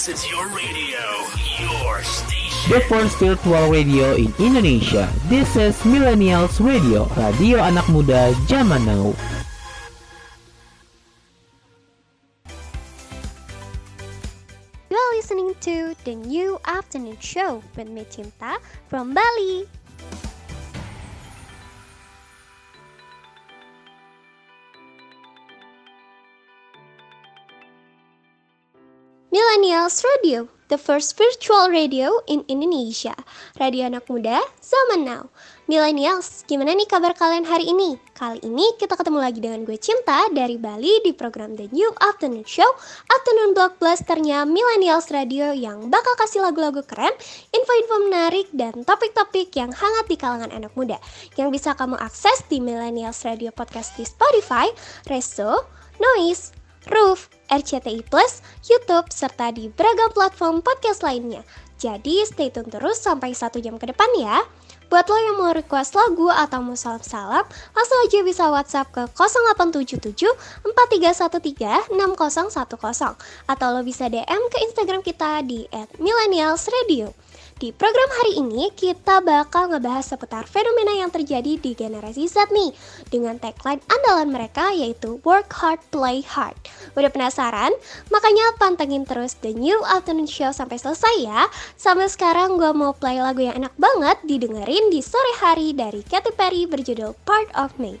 This is your radio, your station. The first virtual radio in Indonesia. This is Millennials Radio, radio anak muda zaman now. You're listening to the new afternoon show with me Cinta from Bali. Millennials Radio, the first virtual radio in Indonesia. Radio anak muda zaman now. Millennials, gimana nih kabar kalian hari ini? Kali ini kita ketemu lagi dengan gue Cinta dari Bali di program The New Afternoon Show, Afternoon Blockbusternya Millennials Radio yang bakal kasih lagu-lagu keren, info-info menarik, dan topik-topik yang hangat di kalangan anak muda. Yang bisa kamu akses di Millennials Radio Podcast di Spotify, Reso, Noise, Roof, RCTI Plus, YouTube, serta di beragam platform podcast lainnya. Jadi stay tune terus sampai satu jam ke depan ya. Buat lo yang mau request lagu atau mau salam-salam, langsung aja bisa WhatsApp ke 0877 4313 6010 atau lo bisa DM ke Instagram kita di @millennialsradio. Di program hari ini kita bakal ngebahas seputar fenomena yang terjadi di generasi Z nih dengan tagline andalan mereka yaitu work hard, play hard. Udah penasaran? Makanya pantengin terus The New Afternoon Show sampai selesai ya. Sampai sekarang gue mau play lagu yang enak banget didengerin di sore hari dari Katy Perry berjudul Part of Me.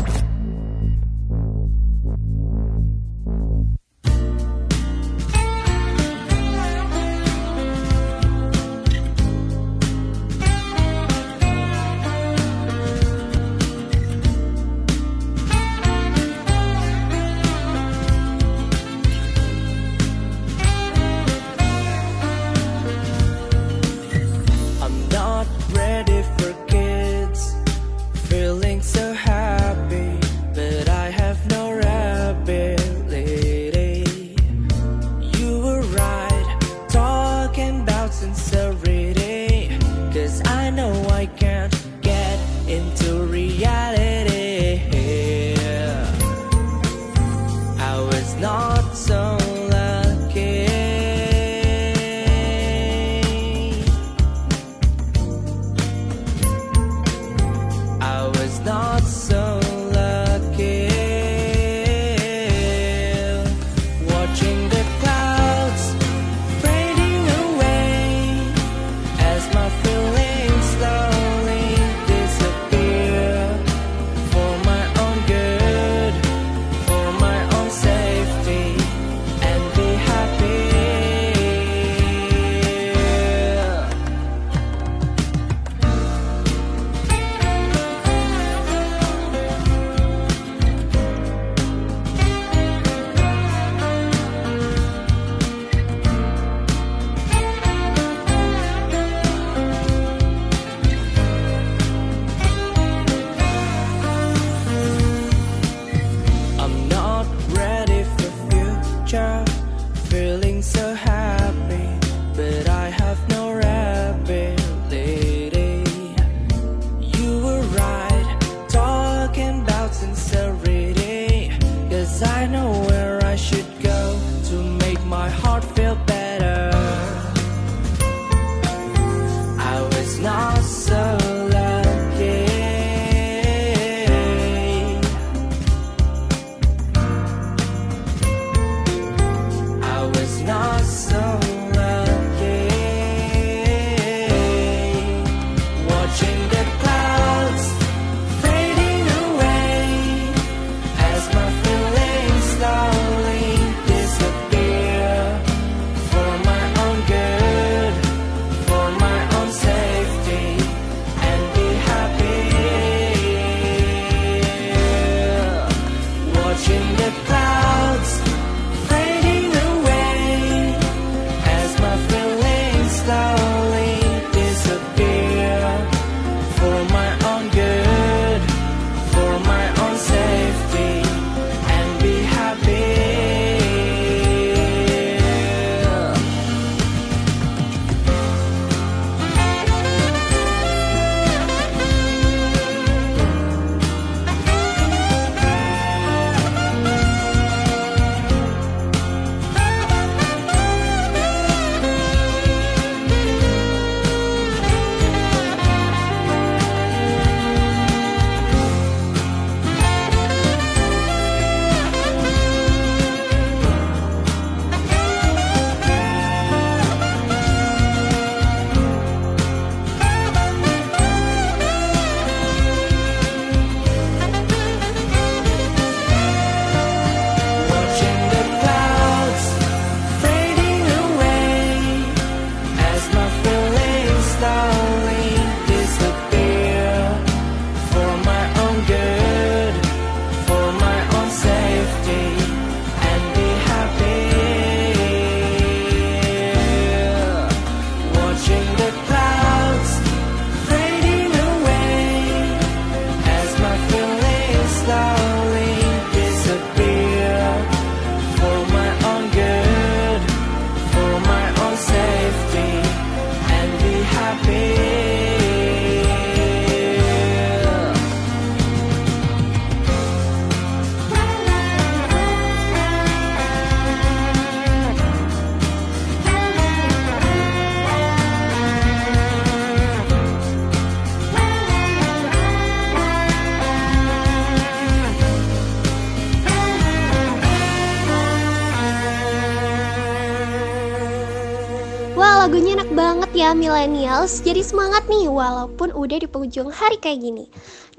Millennials Jadi semangat nih walaupun udah di penghujung hari kayak gini.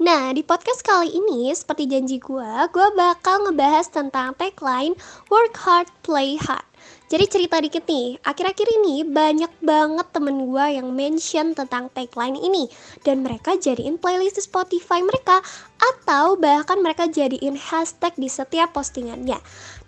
Nah di podcast kali ini seperti janji gue Gue bakal ngebahas tentang tagline Work hard, play hard. Jadi cerita dikit nih, akhir-akhir ini banyak banget temen gue yang mention tentang tagline ini Dan mereka jadiin playlist di Spotify mereka Atau bahkan mereka jadiin hashtag di setiap postingannya.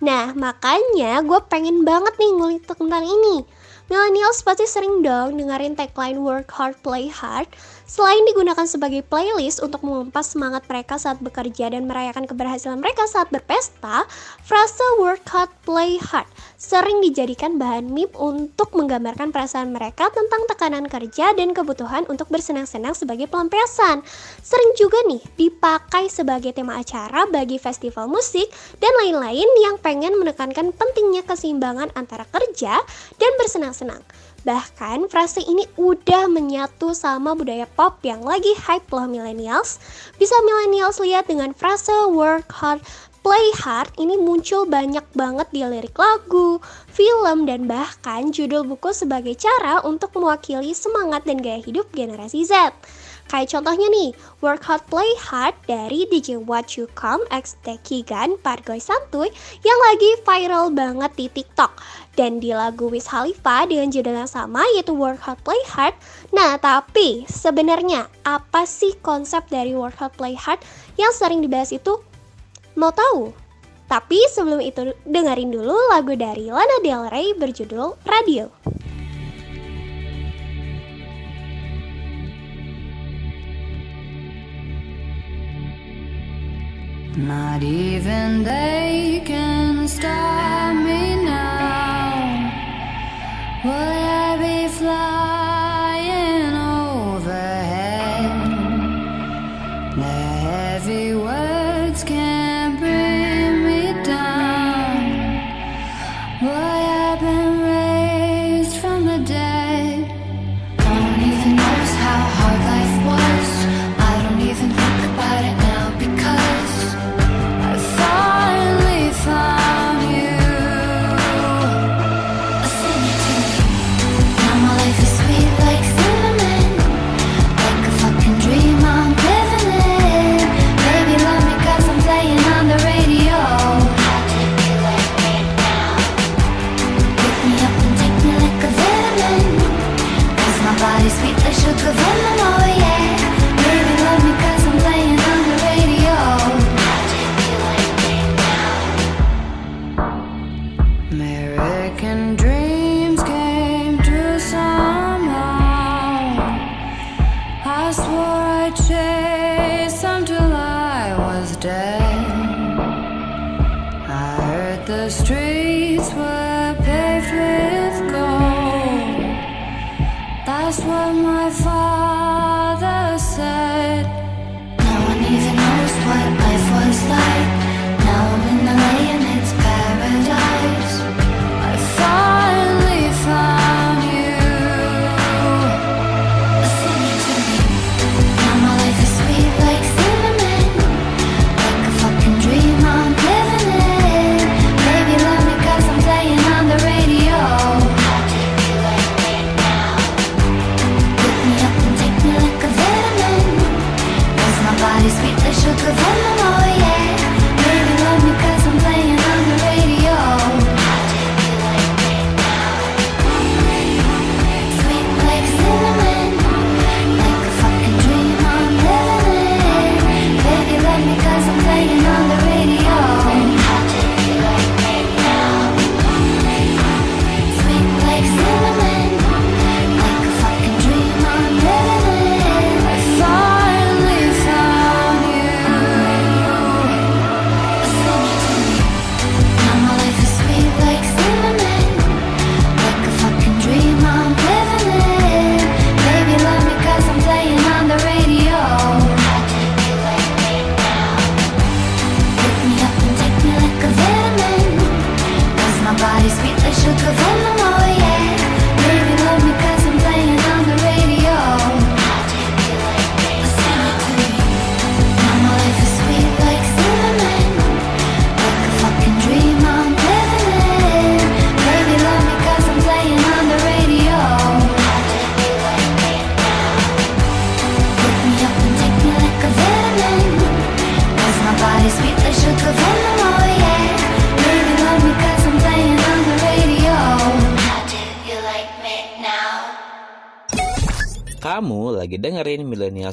Nah makanya gue pengen banget nih ngulik tentang ini Millennials pasti sering dong dengerin tagline work hard, play hard. Selain digunakan sebagai playlist untuk mengumpas semangat mereka saat bekerja dan merayakan keberhasilan mereka saat berpesta, frase work hard, play hard sering dijadikan bahan meme untuk menggambarkan perasaan mereka tentang tekanan kerja dan kebutuhan untuk bersenang-senang sebagai pelampiasan. Sering juga nih dipakai sebagai tema acara bagi festival musik dan lain-lain yang pengen menekankan pentingnya keseimbangan antara kerja dan bersenang-senang. Bahkan frase ini udah menyatu sama budaya pop yang lagi hype loh millennials. Bisa millennials lihat dengan frase work hard, play hard ini muncul banyak banget di lirik lagu, film, dan bahkan judul buku sebagai cara untuk mewakili semangat dan gaya hidup generasi Z. Kayak contohnya nih, Work Hard Play Hard dari DJ What You Come X Tekigan Pargoy Santuy yang lagi viral banget di TikTok. Dan di lagu Wiz Khalifa dengan judul yang sama yaitu Work Hard Play Hard. Nah, tapi sebenarnya apa sih konsep dari Work Hard Play Hard yang sering dibahas itu? Mau tahu? Tapi sebelum itu dengerin dulu lagu dari Lana Del Rey berjudul Radio. Not even they can stop me now. Will I be flying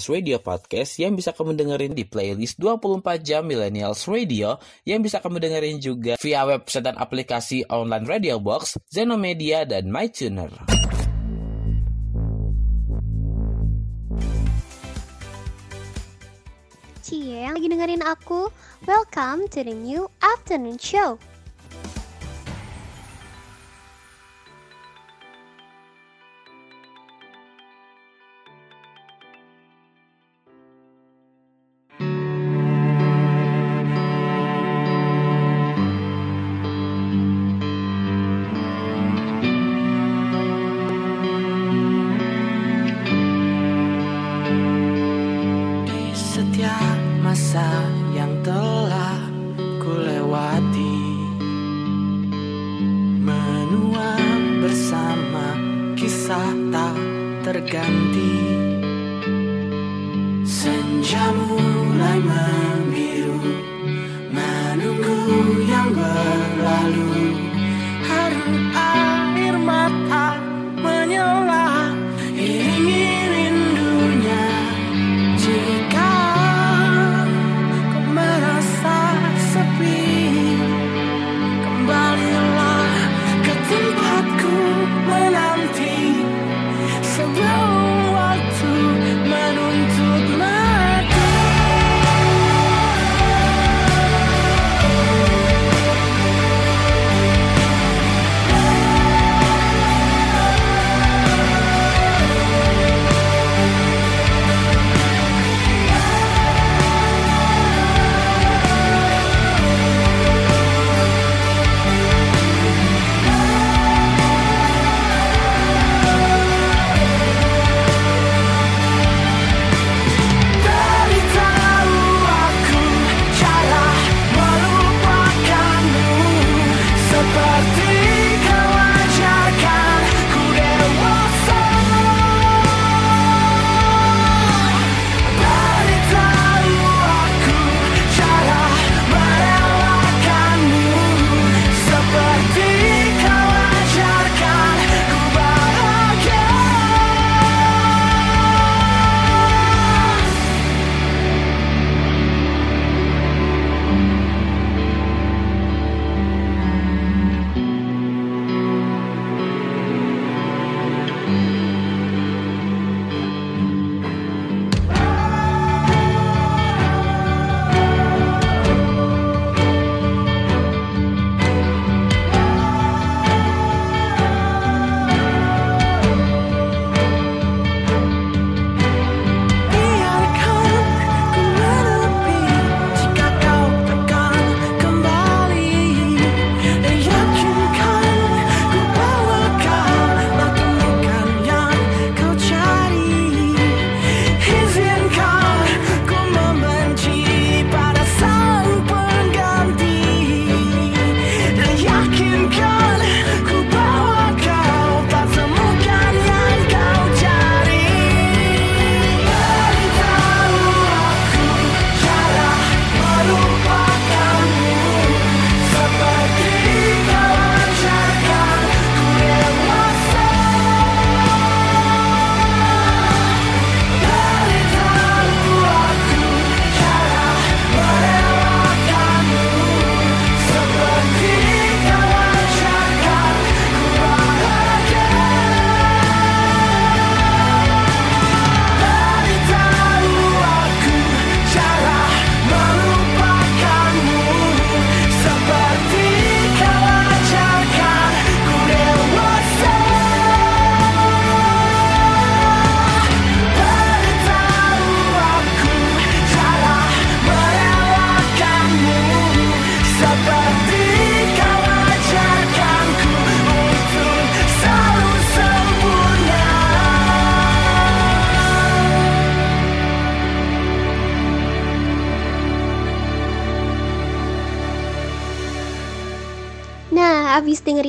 Millennials Radio Podcast yang bisa kamu dengerin di playlist 24 jam Millennials Radio yang bisa kamu dengerin juga via website dan aplikasi online Radio Box, Zenomedia, dan MyTuner. Cie lagi dengerin aku, welcome to the new afternoon show.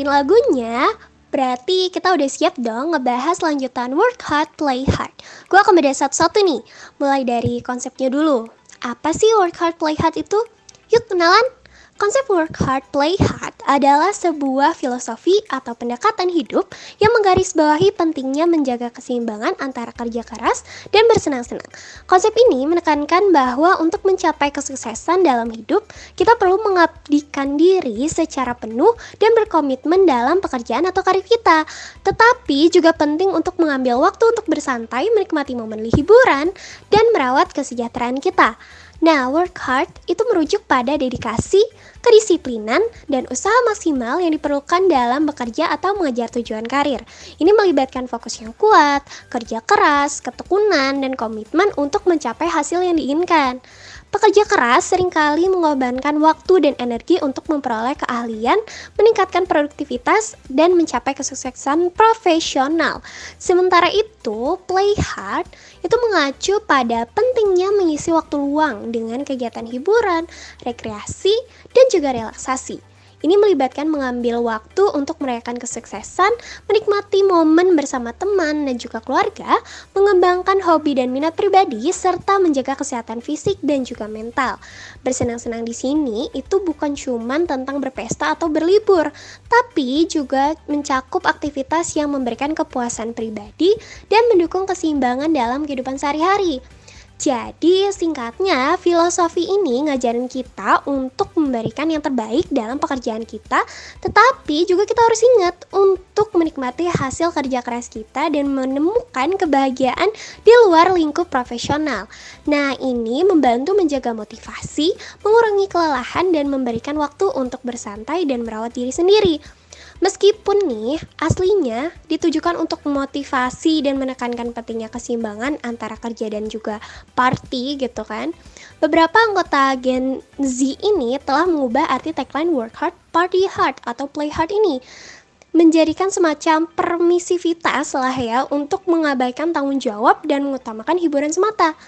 Dengerin lagunya, berarti kita udah siap dong ngebahas lanjutan Work Hard, Play Hard. Gue akan bedah satu-satu nih, mulai dari konsepnya dulu. Apa sih Work Hard, Play Hard itu? Yuk kenalan. Konsep work hard, play hard adalah sebuah filosofi atau pendekatan hidup yang menggarisbawahi pentingnya menjaga keseimbangan antara kerja keras dan bersenang-senang. Konsep ini menekankan bahwa untuk mencapai kesuksesan dalam hidup, kita perlu mengabdikan diri secara penuh dan berkomitmen dalam pekerjaan atau karir kita. Tetapi juga penting untuk mengambil waktu untuk bersantai, menikmati momen hiburan, dan merawat kesejahteraan kita. Nah, work hard itu merujuk pada dedikasi, kedisiplinan, dan usaha maksimal yang diperlukan dalam bekerja atau mengejar tujuan karir. Ini melibatkan fokus yang kuat, kerja keras, ketekunan, dan komitmen untuk mencapai hasil yang diinginkan. Pekerja keras sering kali mengorbankan waktu dan energi untuk memperoleh keahlian, meningkatkan produktivitas, dan mencapai kesuksesan profesional. Sementara itu, play hard itu mengacu pada pentingnya mengisi waktu luang dengan kegiatan hiburan, rekreasi, dan juga relaksasi. Ini melibatkan mengambil waktu untuk merayakan kesuksesan, menikmati momen bersama teman dan juga keluarga, mengembangkan hobi dan minat pribadi, serta menjaga kesehatan fisik dan juga mental. Bersenang-senang di sini itu bukan cuma tentang berpesta atau berlibur, tapi juga mencakup aktivitas yang memberikan kepuasan pribadi dan mendukung keseimbangan dalam kehidupan sehari-hari. Jadi singkatnya filosofi ini ngajarin kita untuk memberikan yang terbaik dalam pekerjaan kita Tetapi juga kita harus ingat untuk menikmati hasil kerja keras kita dan menemukan kebahagiaan di luar lingkup profesional. Nah ini membantu menjaga motivasi, mengurangi kelelahan dan memberikan waktu untuk bersantai dan merawat diri sendiri Meskipun nih aslinya ditujukan untuk memotivasi dan menekankan pentingnya keseimbangan antara kerja dan juga party gitu kan. Beberapa anggota Gen Z ini telah mengubah arti tagline work hard, party hard atau play hard ini menjadikan semacam permisivitas lah ya untuk mengabaikan tanggung jawab dan mengutamakan hiburan semata.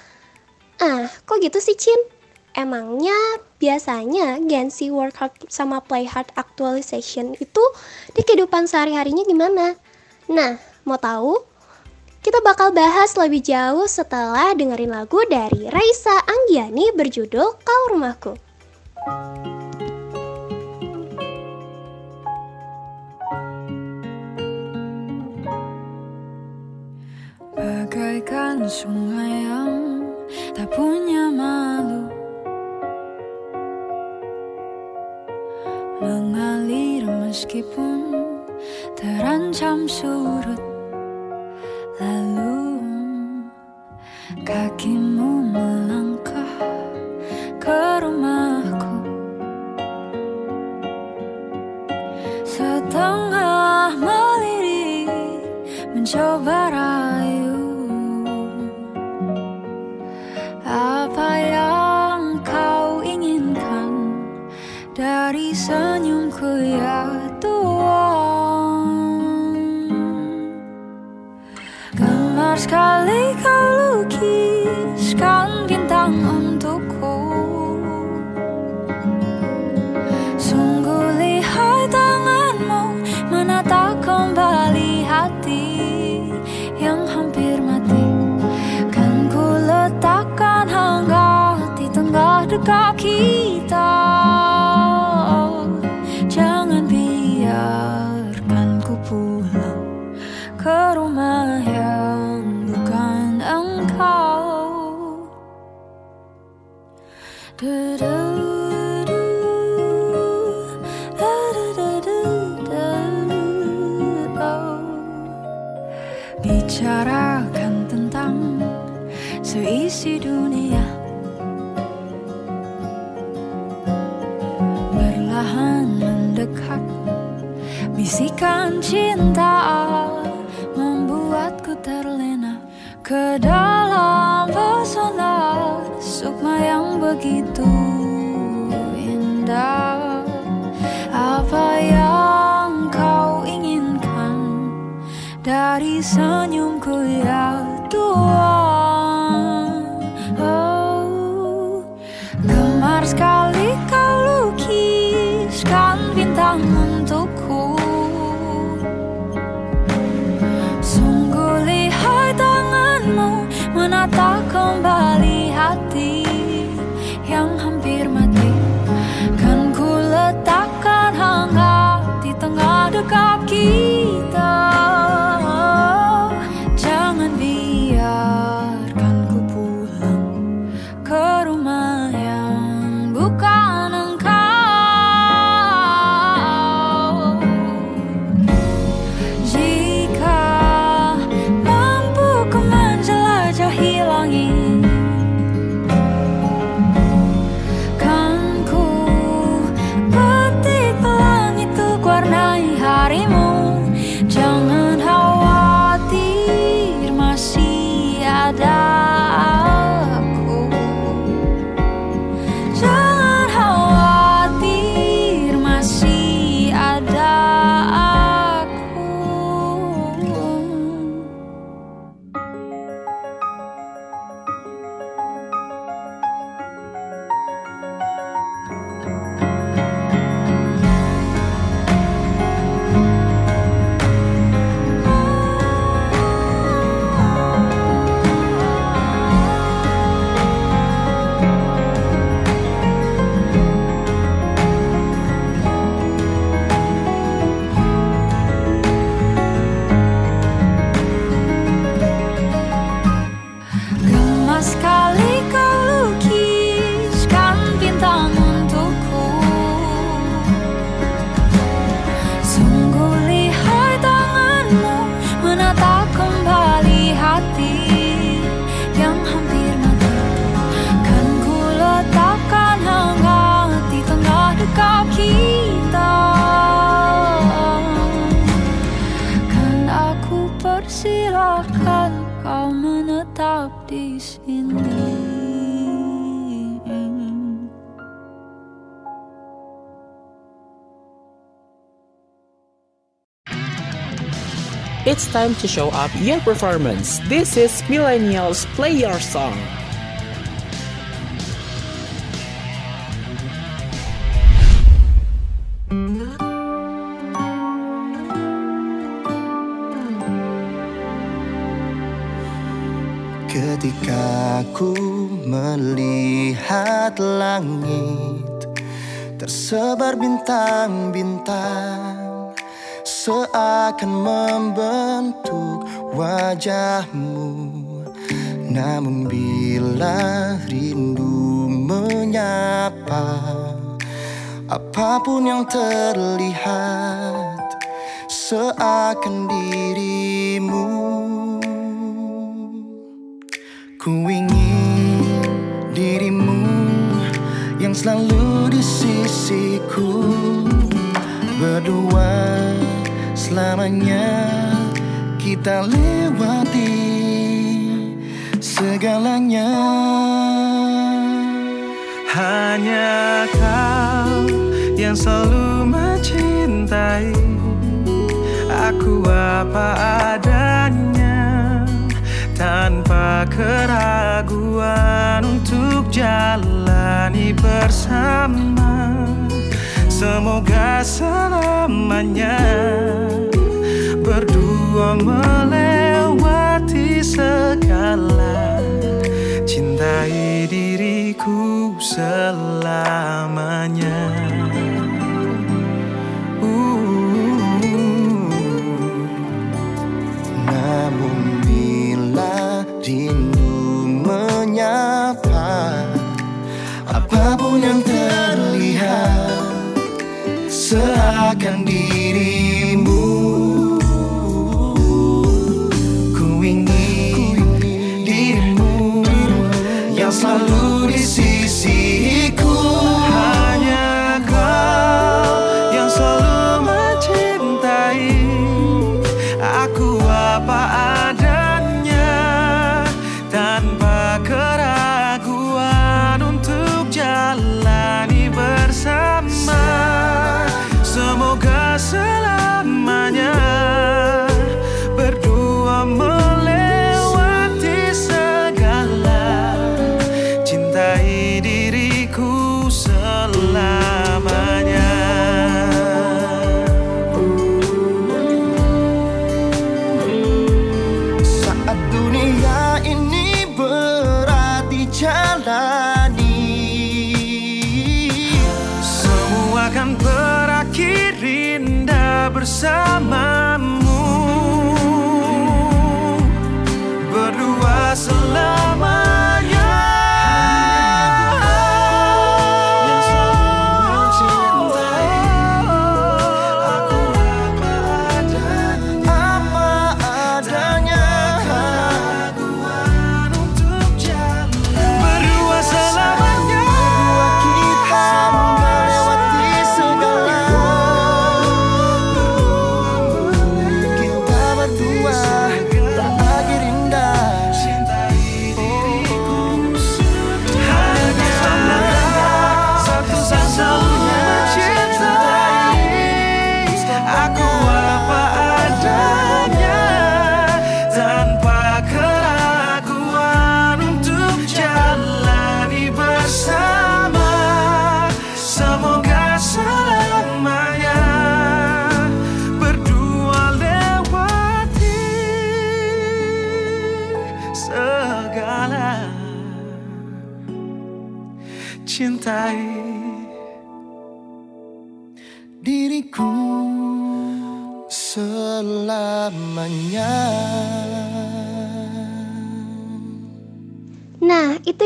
Ah, kok gitu sih Cin? Emangnya biasanya Gen-Z work hard sama play hard actualization itu di kehidupan sehari-harinya gimana? Nah, mau tahu? Kita bakal bahas lebih jauh setelah dengerin lagu dari Raisa Anggiani berjudul Kau Rumahku. Bagaikan sungai yang tak punya malu Mengalir meskipun terancam surut. Lalu kakimu melangkah ke rumahku. Setengah melirik mencoba rayu dari senyumku ya Tuhan. Gemar sekali kau lukiskan bintang untukku. Sungguh lihai tanganmu menata kembali hati yang hampir mati. Kan ku letakkan hangat di tengah dekat kita Bicarakan tentang seisi dunia Berlahan mendekat Bisikan cinta membuatku terlena ke begitu indah. Apa yang kau inginkan dari senyumku ya Tuhan? Oh, gemar sekali kau lukiskan bintang untukku. Sungguh lihai tanganmu menata kembali hati letakkan hangat di tengah dekat. Time to show your performance. This is Millennials Play Your Song. Ketika ku melihat langit Tersebar bintang-bintang Seakan membentuk wajahmu. Namun bila rindu menyapa Apa pun yang terlihat Seakan dirimu. Ku ingin dirimu yang selalu di sisiku Berdua selamanya kita lewati bersama Semoga selamanya Berdua melewati segala. Cintai diriku selamanya Seakan dirimu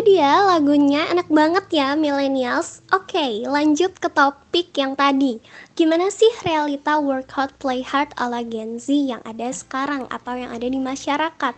dia lagunya enak banget ya millennials. Oke, lanjut ke topik yang tadi. Gimana sih realita work hard play hard ala Gen Z yang ada sekarang atau yang ada di masyarakat?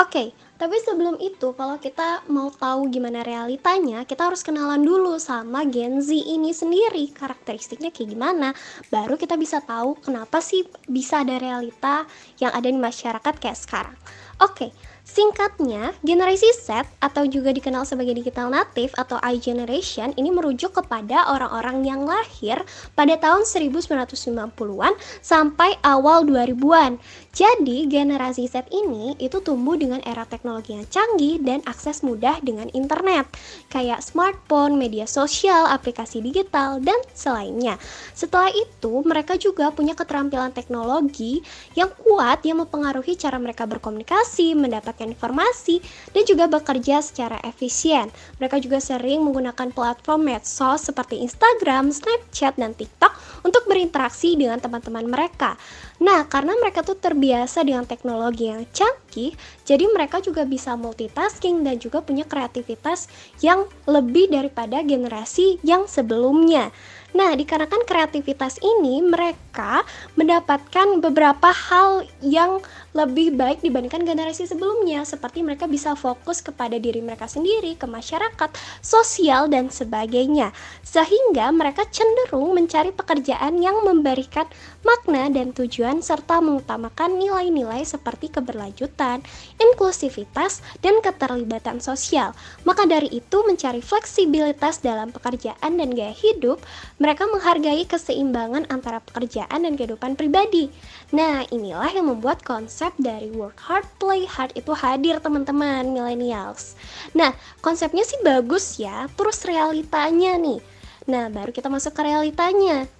Oke, tapi sebelum itu kalau kita mau tahu gimana realitanya, kita harus kenalan dulu sama Gen Z ini sendiri. Karakteristiknya kayak gimana? Baru kita bisa tahu kenapa sih bisa ada realita yang ada di masyarakat kayak sekarang. Oke, Singkatnya, generasi Z atau juga dikenal sebagai digital native atau I generation ini merujuk kepada orang-orang yang lahir pada tahun 1990-an sampai awal 2000-an. Jadi, generasi Z ini itu tumbuh dengan era teknologi yang canggih dan akses mudah dengan internet, kayak smartphone, media sosial, aplikasi digital, dan selainnya. Setelah itu, mereka juga punya keterampilan teknologi yang kuat yang mempengaruhi cara mereka berkomunikasi, mendapatkan informasi, dan juga bekerja secara efisien. Mereka juga sering menggunakan platform medsos seperti Instagram, Snapchat, dan TikTok untuk berinteraksi dengan teman-teman mereka. Nah, karena mereka tuh terbiasa dengan teknologi yang canggih, jadi mereka juga bisa multitasking dan juga punya kreativitas yang lebih daripada generasi yang sebelumnya. Nah, dikarenakan kreativitas ini, mereka mendapatkan beberapa hal yang lebih baik dibandingkan generasi sebelumnya, seperti mereka bisa fokus kepada diri mereka sendiri, ke masyarakat, sosial, dan sebagainya. Sehingga mereka cenderung mencari pekerjaan yang memberikan makna dan tujuan serta mengutamakan nilai-nilai seperti keberlanjutan, inklusivitas, dan keterlibatan sosial. Maka dari itu, mencari fleksibilitas dalam pekerjaan dan gaya hidup, mereka menghargai keseimbangan antara pekerjaan dan kehidupan pribadi. Nah, inilah yang membuat konsep dari work hard, play hard itu hadir teman-teman millennials. Nah, konsepnya sih bagus ya, terus realitanya nih. Nah, baru kita masuk ke realitanya.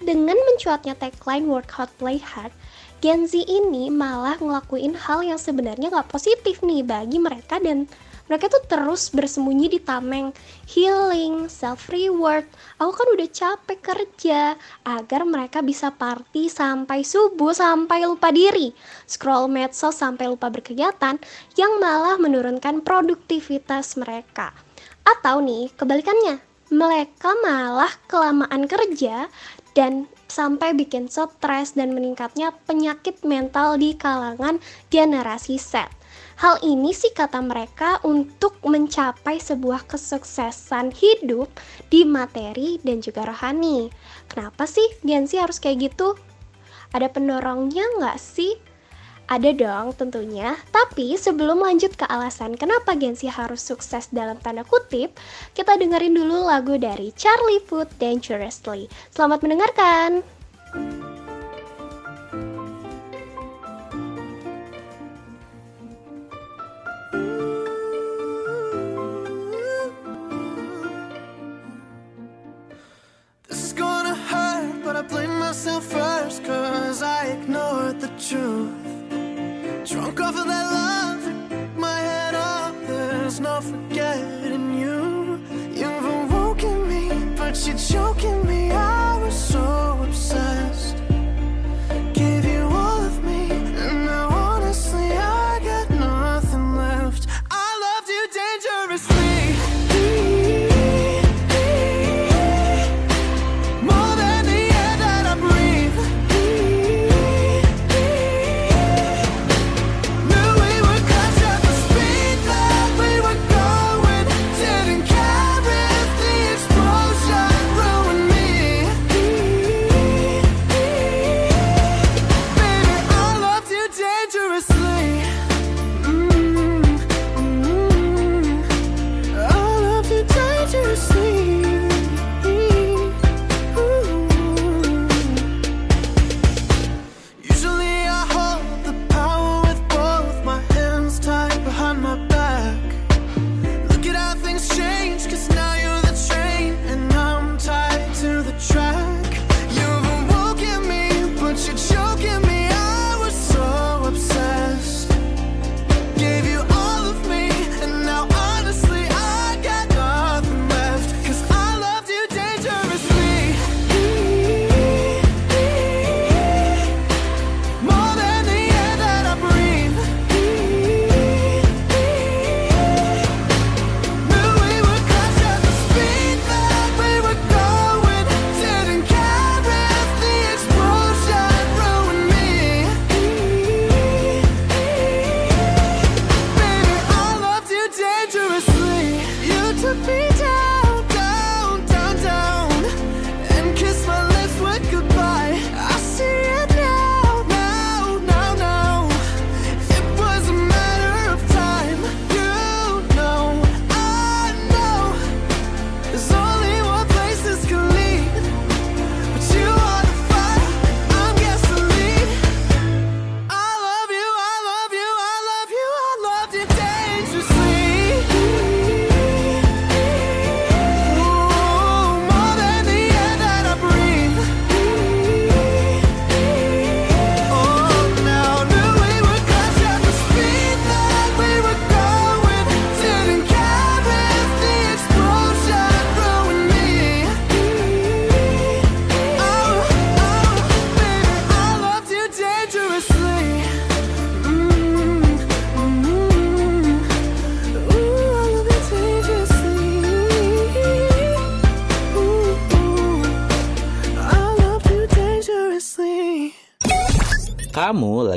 Dengan mencuatnya tagline work hard, play hard, Gen Z ini malah ngelakuin hal yang sebenarnya nggak positif nih bagi mereka dan mereka tuh terus bersembunyi di tameng healing, self reward. Aku kan udah capek kerja agar mereka bisa party sampai subuh sampai lupa diri, scroll medsos sampai lupa berkegiatan yang malah menurunkan produktivitas mereka. Atau nih, kebalikannya, mereka malah kelamaan kerja dan sampai bikin stres dan meningkatnya penyakit mental di kalangan generasi Z. Hal ini sih kata mereka untuk mencapai sebuah kesuksesan hidup di materi dan juga rohani. Kenapa sih Gen harus kayak gitu? Ada pendorongnya nggak sih? Ada dong tentunya, tapi sebelum lanjut ke alasan kenapa Gen harus sukses dalam tanda kutip, kita dengerin dulu lagu dari Charlie Puth Dangerously. Selamat mendengarkan! This I blame myself first, cause I ignored the truth. Drunk off of that love, my head up, there's no forgetting you. You've awoken me, but you're choking me. I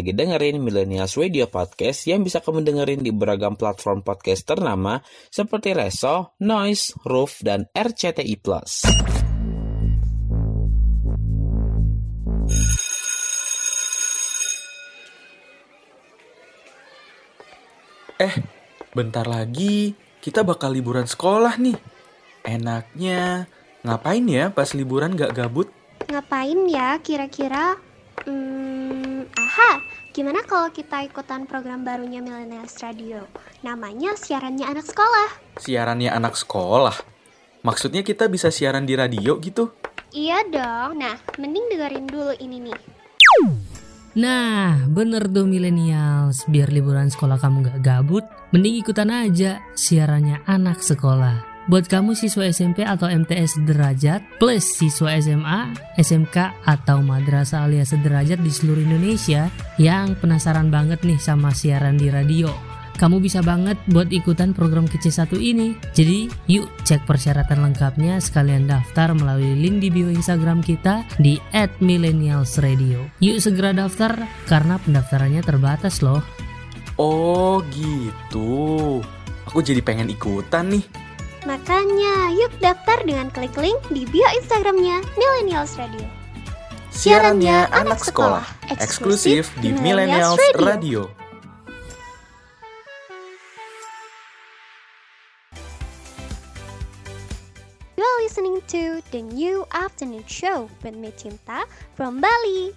lagi dengerin Millennials Radio Podcast yang bisa kamu dengerin di beragam platform podcast ternama seperti Reso, Noise, Roof, dan RCTI+. Eh, bentar lagi kita bakal liburan sekolah nih. Enaknya ngapain ya pas liburan gak gabut? Ngapain ya kira-kira? Hmm, aha, gimana kalau kita ikutan program barunya Millennials Radio? Namanya Siarannya Anak Sekolah. Siarannya anak sekolah. Maksudnya kita bisa siaran di radio gitu? Iya dong, nah mending dengerin dulu ini nih. Nah, bener tuh millennials. Biar liburan sekolah kamu gak gabut, mending ikutan aja siarannya anak sekolah. Buat kamu siswa SMP atau MTS sederajat, plus siswa SMA, SMK, atau madrasah alias sederajat di seluruh Indonesia yang penasaran banget nih sama siaran di radio. Kamu bisa banget buat ikutan program kece satu ini. Jadi, yuk cek persyaratan lengkapnya sekalian daftar melalui link di bio Instagram kita di @millennialsradio. Yuk segera daftar karena pendaftarannya terbatas loh. Oh gitu. Aku jadi pengen ikutan nih. Makanya, yuk daftar dengan klik link di bio Instagramnya Millennials Radio. Siarannya anak sekolah. Eksklusif di Millennials Radio. You're listening to the new afternoon show with me Cinta from Bali.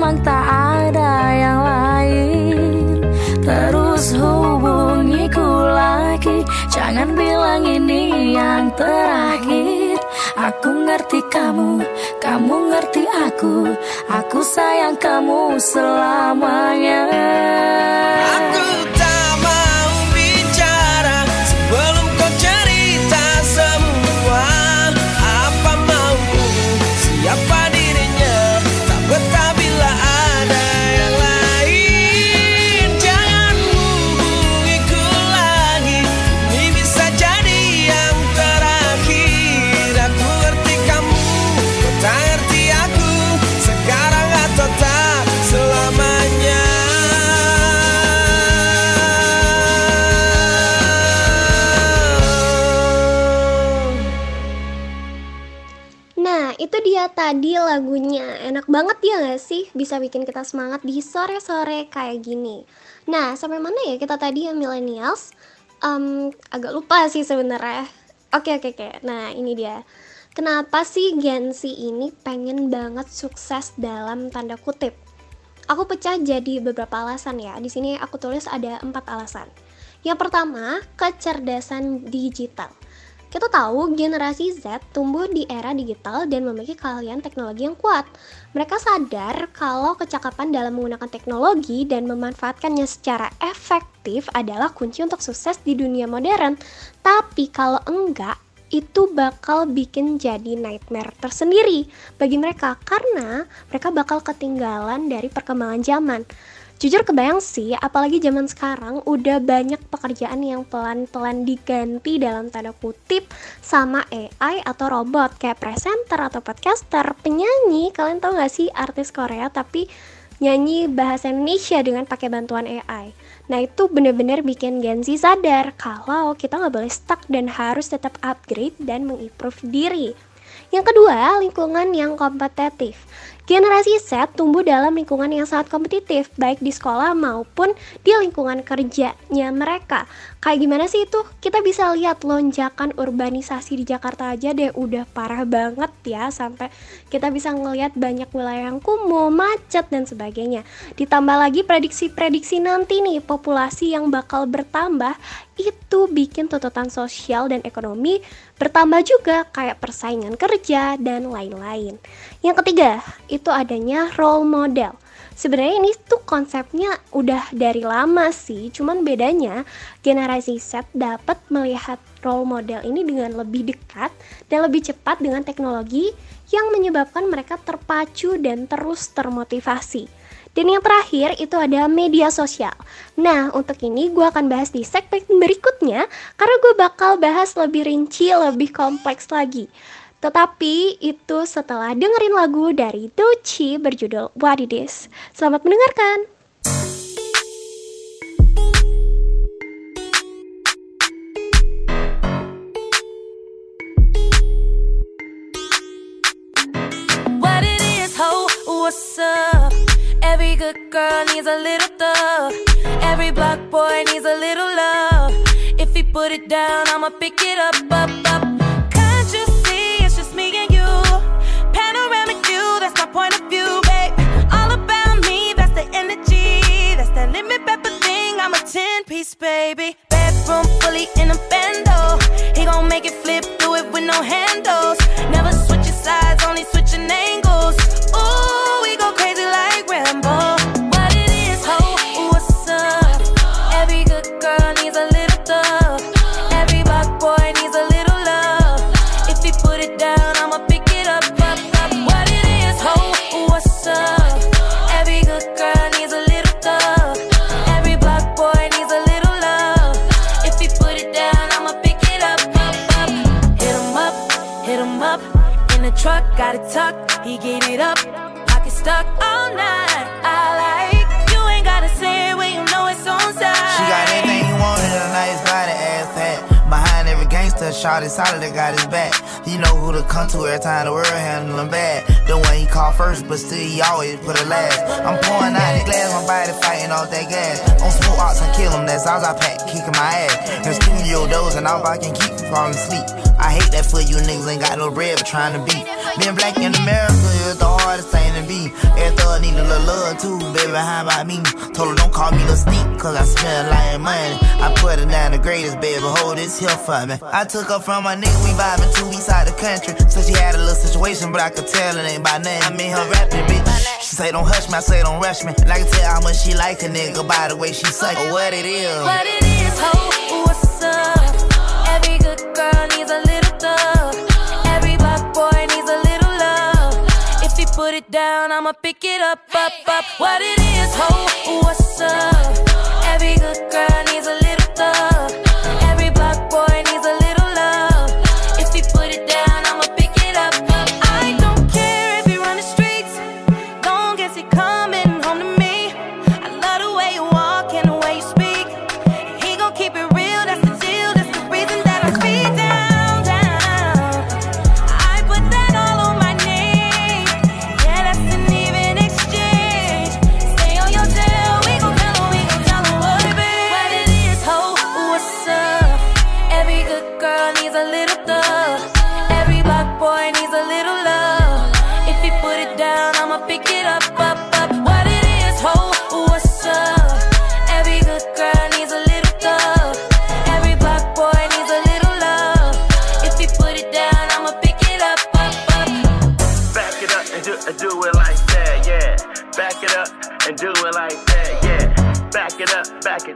Memang tak ada yang lain. Terus hubungiku lagi. Jangan bilang ini yang terakhir. Aku ngerti kamu kamu ngerti aku. Aku sayang kamu selamanya. Aku tadi lagunya. Enak banget ya gak sih? Bisa bikin kita semangat di sore-sore kayak gini. Nah, sampai mana ya kita tadi ya millennials? Em, agak lupa sih sebenarnya. Oke, oke, oke. Nah, ini dia. Kenapa sih Gen Z ini pengen banget sukses dalam tanda kutip? Aku pecah jadi beberapa alasan ya. Di sini aku tulis ada empat alasan. Yang pertama, kecerdasan digital. Kita tahu generasi Z tumbuh di era digital dan memiliki keahlian teknologi yang kuat. Mereka sadar kalau kecakapan dalam menggunakan teknologi dan memanfaatkannya secara efektif adalah kunci untuk sukses di dunia modern. Tapi kalau enggak, itu bakal bikin jadi nightmare tersendiri bagi mereka karena mereka bakal ketinggalan dari perkembangan zaman. Jujur kebayang sih, apalagi zaman sekarang udah banyak pekerjaan yang pelan-pelan diganti dalam tanda kutip sama AI atau robot kayak presenter atau podcaster, penyanyi. Kalian tau gak sih artis Korea tapi nyanyi bahasa Indonesia dengan pakai bantuan AI. Nah itu bener-bener bikin Gen Z sadar kalau kita nggak boleh stuck dan harus tetap upgrade dan mengimprove diri. Yang kedua, lingkungan yang kompetitif. Generasi Z tumbuh dalam lingkungan yang sangat kompetitif, baik di sekolah maupun di lingkungan kerjanya mereka. Kayak gimana sih itu? Kita bisa lihat lonjakan urbanisasi di Jakarta aja deh udah parah banget ya, sampai kita bisa ngelihat banyak wilayah yang kumuh, macet, dan sebagainya. Ditambah lagi prediksi-prediksi nanti nih, populasi yang bakal bertambah itu bikin tuntutan sosial dan ekonomi bertambah juga kayak persaingan kerja dan lain-lain. Yang ketiga, itu adanya role model. Sebenarnya ini tuh konsepnya udah dari lama sih, cuman bedanya generasi Z dapat melihat role model ini dengan lebih dekat dan lebih cepat dengan teknologi yang menyebabkan mereka terpacu dan terus termotivasi. Dan yang terakhir itu ada media sosial. Nah, untuk ini gue akan bahas di segmen berikutnya karena gue bakal bahas lebih rinci, lebih kompleks lagi. Tetapi itu setelah dengerin lagu dari Dochi berjudul What It Is. Selamat mendengarkan. What it is, ho, what's up? Every good girl needs a little thug. Every black boy needs a little love. If he put it down, I'ma pick it up, up, up. But still he always put it last. I'm pouring out the glass, my body fighting off that gas. On smoke ox I kill him, that's all I pack, kicking my ass. In studio doors and all I can keep from falling asleep. I hate that for you niggas ain't got no bread but trying to beat. Being black in America is the hardest thing to be. Every thug need a little love too, baby. How about me? Told her don't call me the sneak, cause I smell like money. I put her down the greatest, baby. Hold this here for me. I took her from my nigga, we vibing two weeks out the country. So she had a little situation, but I could tell it ain't by name. I mean her rapping, bitch. She say don't hush me, I say don't rush me. And I can tell how much she like a nigga by the way she suck it. What it is. What it is, ho, put it down, I'ma pick it up, up, up. What it is, ho, what's up? Every good girl needs a little thug.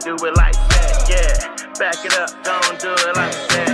Do it like that, yeah. Back it up, don't do it like that,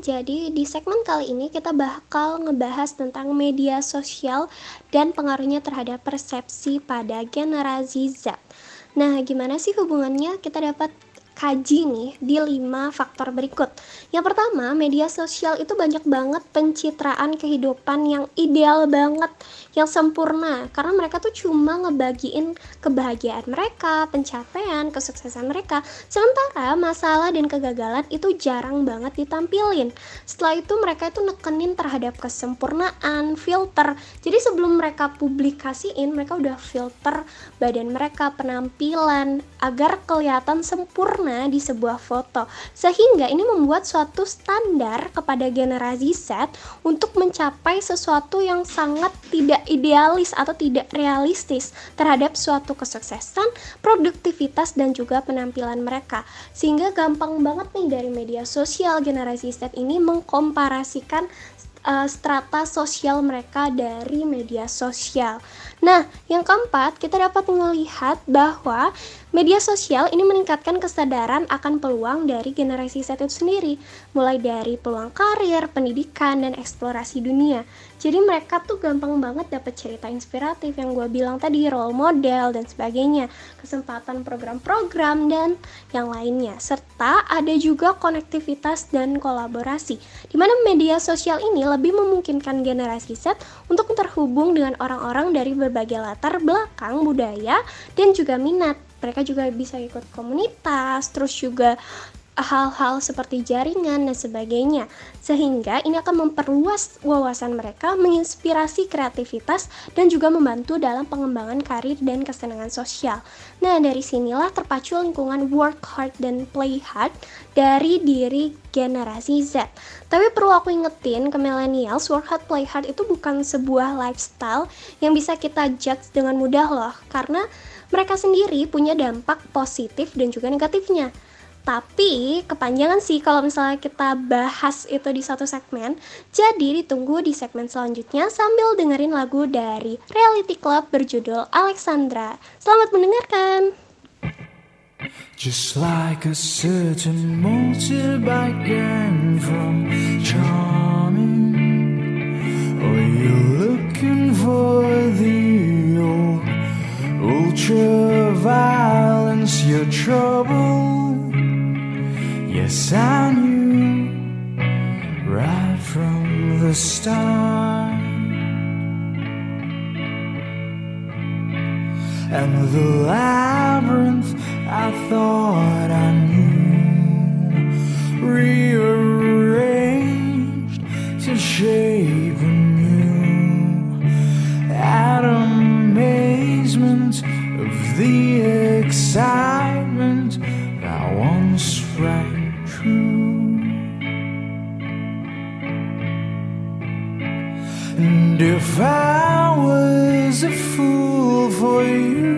Jadi di segmen kali ini kita bakal ngebahas tentang media sosial dan pengaruhnya terhadap persepsi pada generasi Z. Nah, gimana sih hubungannya? Kita dapat kaji nih di 5 faktor berikut. Yang pertama, media sosial itu banyak banget pencitraan kehidupan yang ideal banget, yang sempurna. Karena mereka tuh cuma ngebagiin kebahagiaan mereka, pencapaian, kesuksesan mereka. Sementara masalah dan kegagalan itu jarang banget ditampilin. Setelah itu mereka itu nekenin terhadap kesempurnaan, filter. Jadi sebelum mereka publikasiin, mereka udah filter badan mereka, penampilan agar kelihatan sempurna di sebuah foto. Sehingga ini membuat suatu standar kepada generasi Z untuk mencapai sesuatu yang sangat tidak idealis atau tidak realistis terhadap suatu kesuksesan, produktivitas dan juga penampilan mereka. Sehingga gampang banget nih dari media sosial generasi Z ini mengkomparasikan uh, strata sosial mereka dari media sosial. Nah, yang keempat, kita dapat melihat bahwa media sosial ini meningkatkan kesadaran akan peluang dari generasi Z itu sendiri, mulai dari peluang karir, pendidikan, dan eksplorasi dunia. Jadi mereka tuh gampang banget dapat cerita inspiratif yang gue bilang tadi, role model dan sebagainya, kesempatan program-program dan yang lainnya. Serta ada juga konektivitas dan kolaborasi, di mana media sosial ini lebih memungkinkan generasi Z untuk terhubung dengan orang-orang dari berbagai latar belakang budaya dan juga minat. Mereka juga bisa ikut komunitas, terus juga hal-hal seperti jaringan dan sebagainya. Sehingga ini akan memperluas wawasan mereka menginspirasi kreativitas dan juga membantu dalam pengembangan karir dan kesenangan sosial. Nah dari sinilah terpacu lingkungan work hard dan play hard dari diri generasi Z. Tapi perlu aku ingetin ke millennials work hard play hard itu bukan sebuah lifestyle yang bisa kita judge dengan mudah loh. Karena mereka sendiri punya dampak positif dan juga negatifnya tapi kepanjangan sih kalau misalnya kita bahas itu di satu segmen. Jadi ditunggu di segmen selanjutnya sambil dengerin lagu dari Reality Club berjudul Alexandra. Selamat mendengarkan. Just like a certain motorbike from charming. Or you're looking for the old ultra violence, your trouble. Yes, I knew right from the start. And the labyrinth I thought I knew rearranged to shape excitement that once rang true. And if I was a fool for you,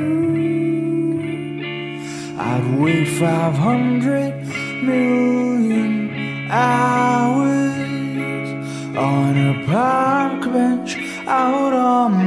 I'd wait 500 million hours on a park bench out on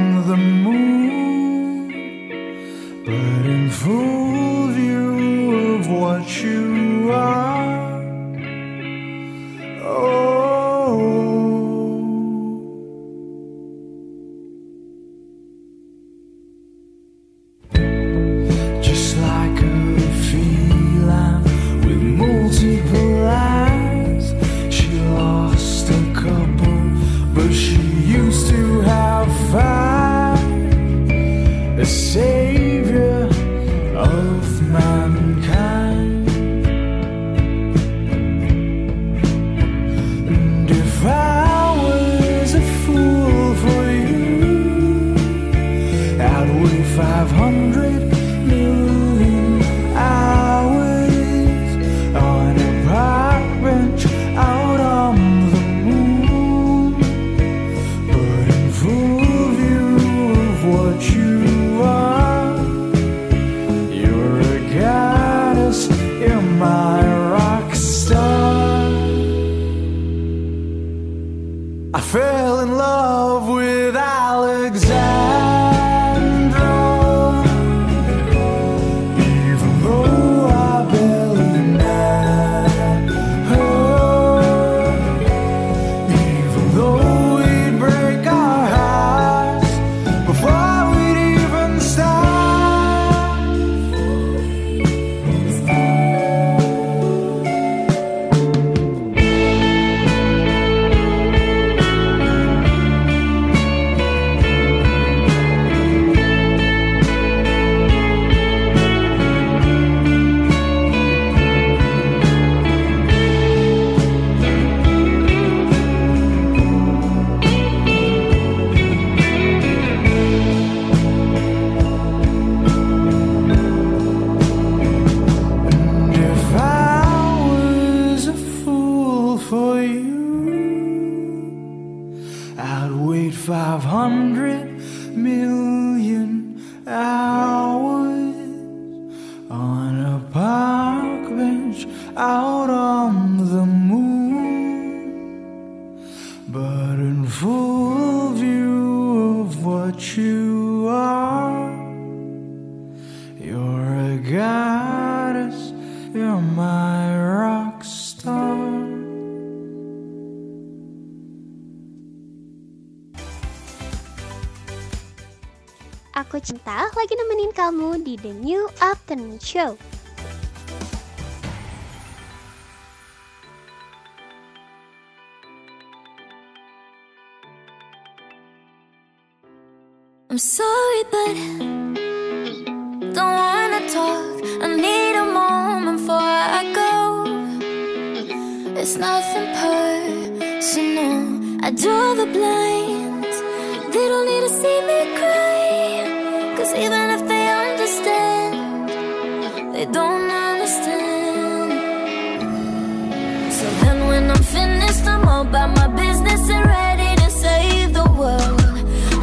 Cinta lagi nemenin kamu di The New Afternoon Show. I'm sorry, but don't wanna talk. I need a moment before I go. It's nothing personal. I draw the blinds. They don't need to see me cry. Even if they understand, they don't understand. So then when I'm finished, I'm all about my business and ready to save the world.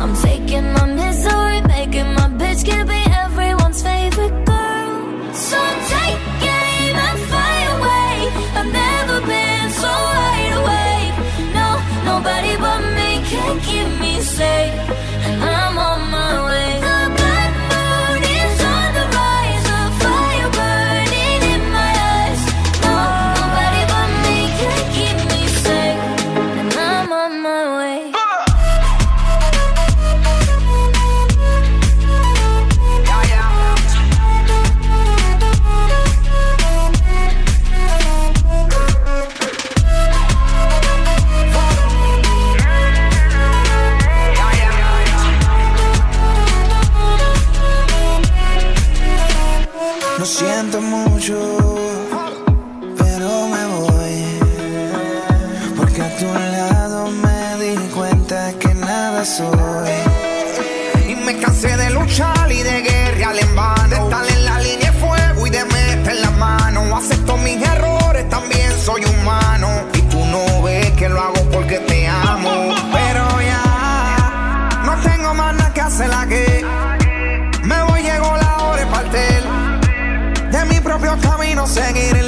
I'm taking my misery, making my bitch can be everyone's favorite girl. So take aim and fly away. I've never been so wide awake. No, nobody but me can keep me safe. sang it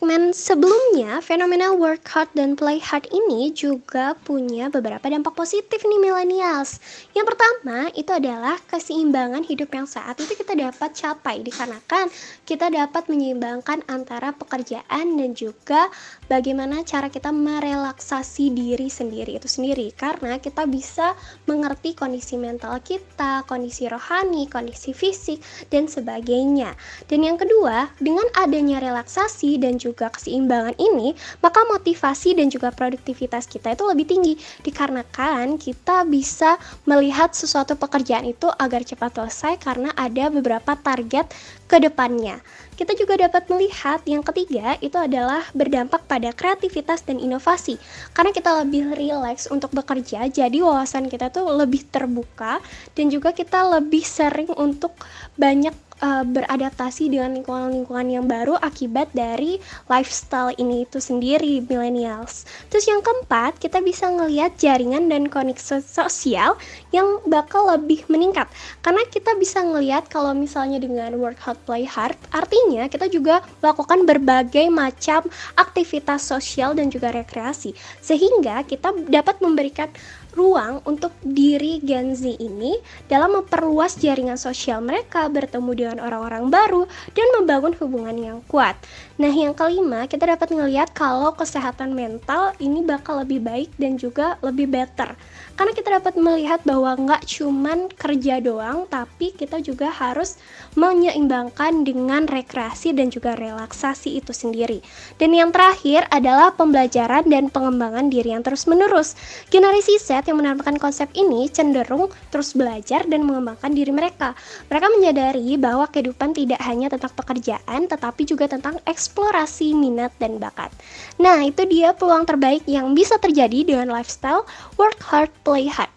segmen sebelumnya, fenomena work hard dan play hard ini juga punya beberapa dampak positif nih millennials. Yang pertama itu adalah keseimbangan hidup yang saat itu kita dapat capai dikarenakan kita dapat menyeimbangkan antara pekerjaan dan juga bagaimana cara kita merelaksasi diri sendiri itu sendiri karena kita bisa mengerti kondisi mental kita, kondisi rohani, kondisi fisik dan sebagainya. Dan yang kedua, dengan adanya relaksasi dan juga keseimbangan ini, maka motivasi dan juga produktivitas kita itu lebih tinggi dikarenakan kita bisa melihat sesuatu pekerjaan itu agar cepat selesai karena ada beberapa target ke depannya. Kita juga dapat melihat yang ketiga itu adalah berdampak pada kreativitas dan inovasi. Karena kita lebih rileks untuk bekerja, jadi wawasan kita tuh lebih terbuka dan juga kita lebih sering untuk banyak uh, beradaptasi dengan lingkungan-lingkungan yang baru akibat dari lifestyle ini itu sendiri millennials. Terus yang keempat, kita bisa ngelihat jaringan dan koneksi sosial yang bakal lebih meningkat. Karena kita bisa ngelihat kalau misalnya dengan work hard play hard, artinya kita juga melakukan berbagai macam aktivitas sosial dan juga rekreasi. Sehingga kita dapat memberikan ruang untuk diri Gen Z ini dalam memperluas jaringan sosial mereka, bertemu dengan orang-orang baru, dan membangun hubungan yang kuat. Nah, yang kelima, kita dapat melihat kalau kesehatan mental ini bakal lebih baik dan juga lebih better. Karena kita dapat melihat bahwa nggak cuman kerja doang, tapi kita juga harus menyeimbangkan dengan rekreasi dan juga relaksasi itu sendiri. Dan yang terakhir adalah pembelajaran dan pengembangan diri yang terus-menerus. Generasi Z yang menanamkan konsep ini cenderung terus belajar dan mengembangkan diri mereka. Mereka menyadari bahwa kehidupan tidak hanya tentang pekerjaan, tetapi juga tentang eksplorasi minat dan bakat. Nah, itu dia peluang terbaik yang bisa terjadi dengan lifestyle work hard, hard.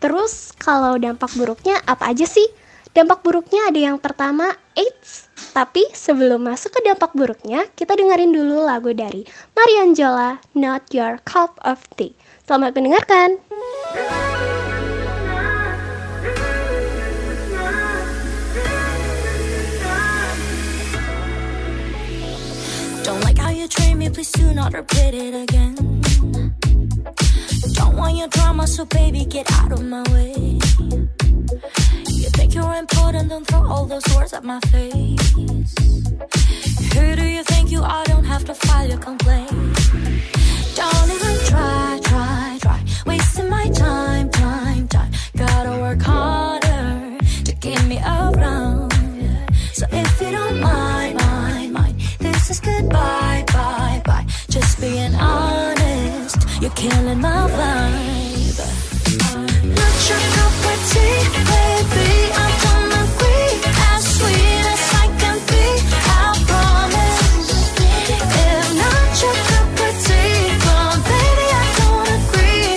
Terus, kalau dampak buruknya apa aja sih? Dampak buruknya ada yang pertama, AIDS. Tapi sebelum masuk ke dampak buruknya, kita dengerin dulu lagu dari Marian Jola, Not Your Cup of Tea. Selamat mendengarkan. Don't like how you treat me, please do not repeat it again. Don't want your drama, so baby, get out of my way. You think you're important, don't throw all those words at my face. Who do you think you are? Don't have to file your complaint. Don't even try, try, try. Wasting my time, time, time. Gotta work harder to get me around. So if you don't mind, mind, mind, this is goodbye, bye, bye. Just being honest, you're killing my vibe. Not your cup of tea, baby. I don't agree. As sweet as I can be, I promise. If not your cup of tea, well, baby, I don't agree.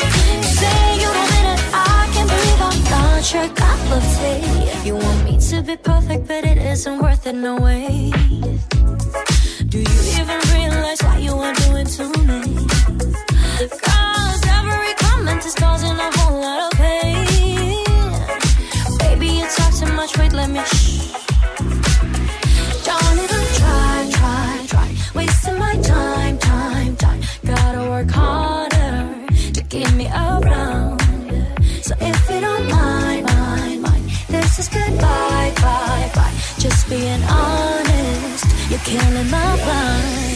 Say you don't mean it, I can't believe I'm not your cup of tea. You want me to be perfect, but it isn't worth it, no way. Do you even realize what you are doing to me? Is causing a whole lot of pain. Baby, you much, let me even try, try, try. Wasting my time, time, time. Gotta work harder to get me around. So if you don't mind, mind, mind, this is goodbye, bye, bye. Just being honest, you're killing my vibe.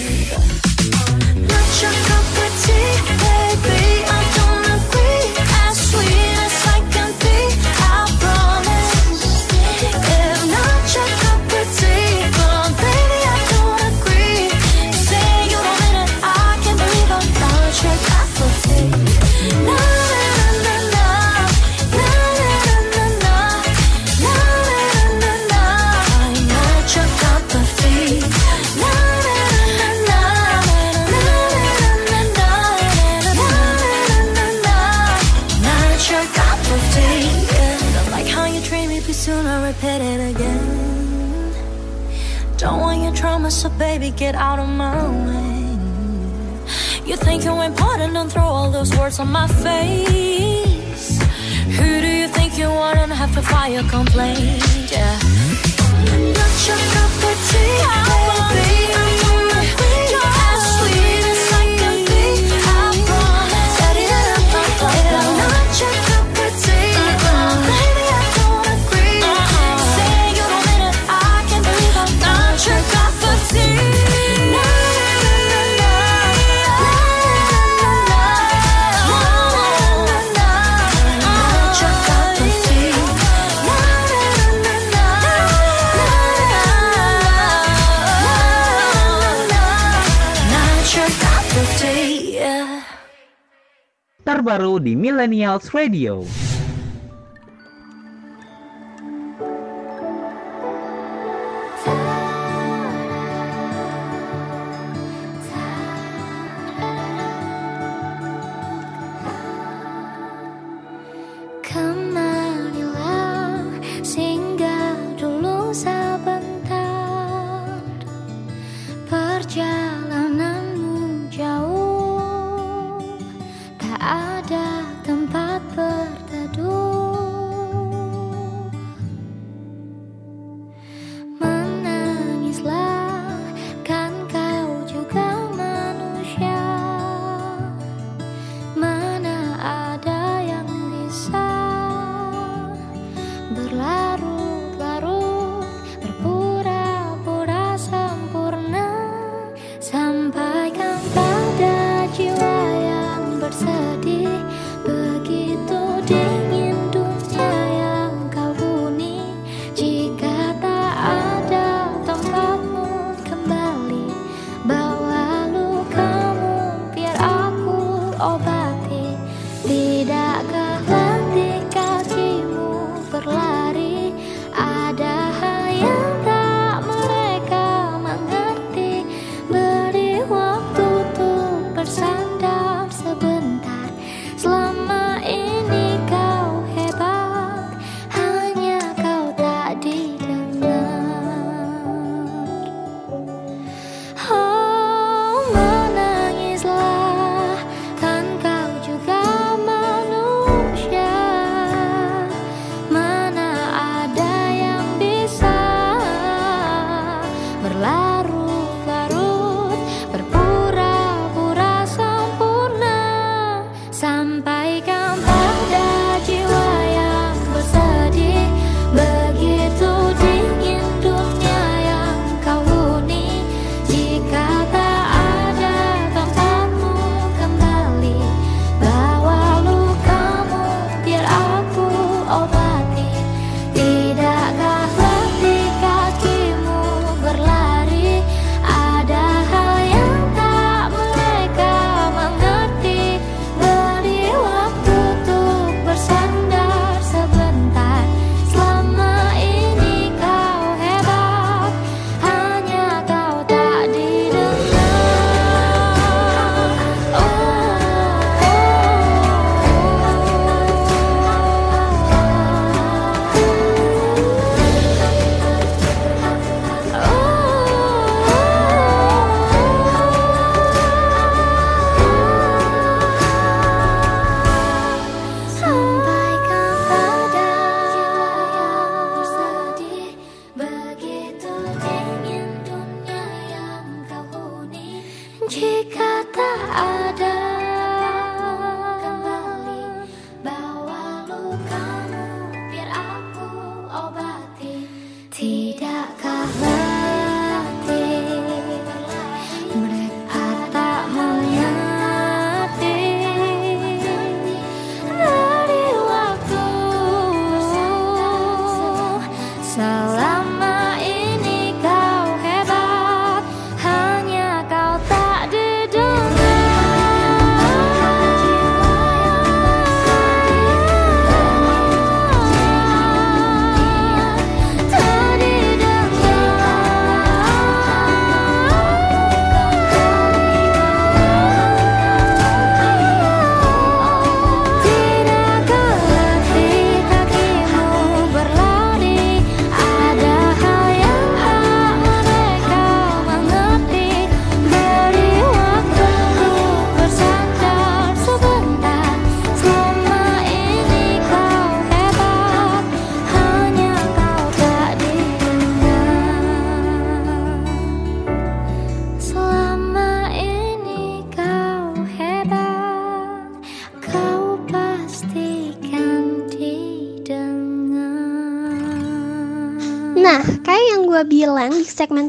Millennials Radio.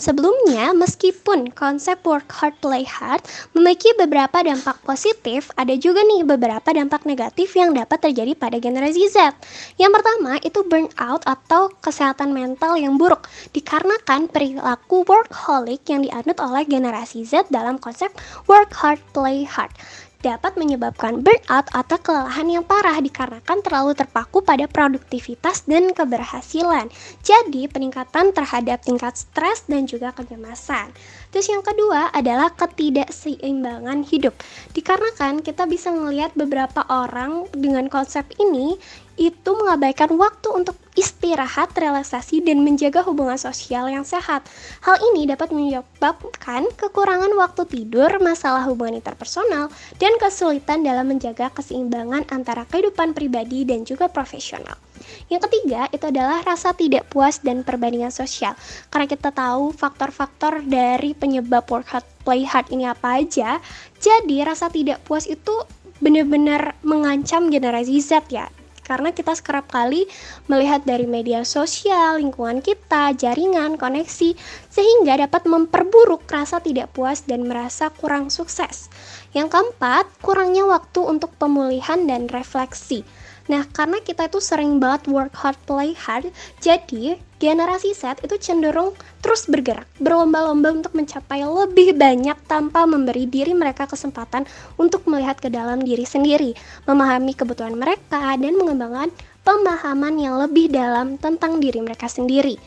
Sebelumnya, meskipun konsep work hard, play hard memiliki beberapa dampak positif, ada juga nih beberapa dampak negatif yang dapat terjadi pada generasi Z. Yang pertama itu burnout atau kesehatan mental yang buruk, dikarenakan perilaku workaholic yang dianut oleh generasi Z dalam konsep work hard, play hard dapat menyebabkan burnout atau kelelahan yang parah dikarenakan terlalu terpaku pada produktivitas dan keberhasilan. Jadi, peningkatan terhadap tingkat stres dan juga kecemasan. Terus yang kedua adalah ketidakseimbangan hidup. Dikarenakan kita bisa melihat beberapa orang dengan konsep ini itu mengabaikan waktu untuk istirahat, relaksasi, dan menjaga hubungan sosial yang sehat. Hal ini dapat menyebabkan kekurangan waktu tidur, masalah hubungan interpersonal, dan kesulitan dalam menjaga keseimbangan antara kehidupan pribadi dan juga profesional. Yang ketiga itu adalah rasa tidak puas dan perbandingan sosial. Karena kita tahu faktor-faktor dari penyebab work hard play hard ini apa aja. Jadi rasa tidak puas itu benar-benar mengancam generasi Z ya. Karena kita kerap kali melihat dari media sosial, lingkungan kita, jaringan, koneksi, sehingga dapat memperburuk rasa tidak puas dan merasa kurang sukses. Yang keempat, kurangnya waktu untuk pemulihan dan refleksi. Nah, karena kita itu sering banget work hard, play hard, jadi generasi Z itu cenderung terus bergerak, berlomba-lomba untuk mencapai lebih banyak tanpa memberi diri mereka kesempatan untuk melihat ke dalam diri sendiri, memahami kebutuhan mereka, dan mengembangkan pemahaman yang lebih dalam tentang diri mereka sendiri.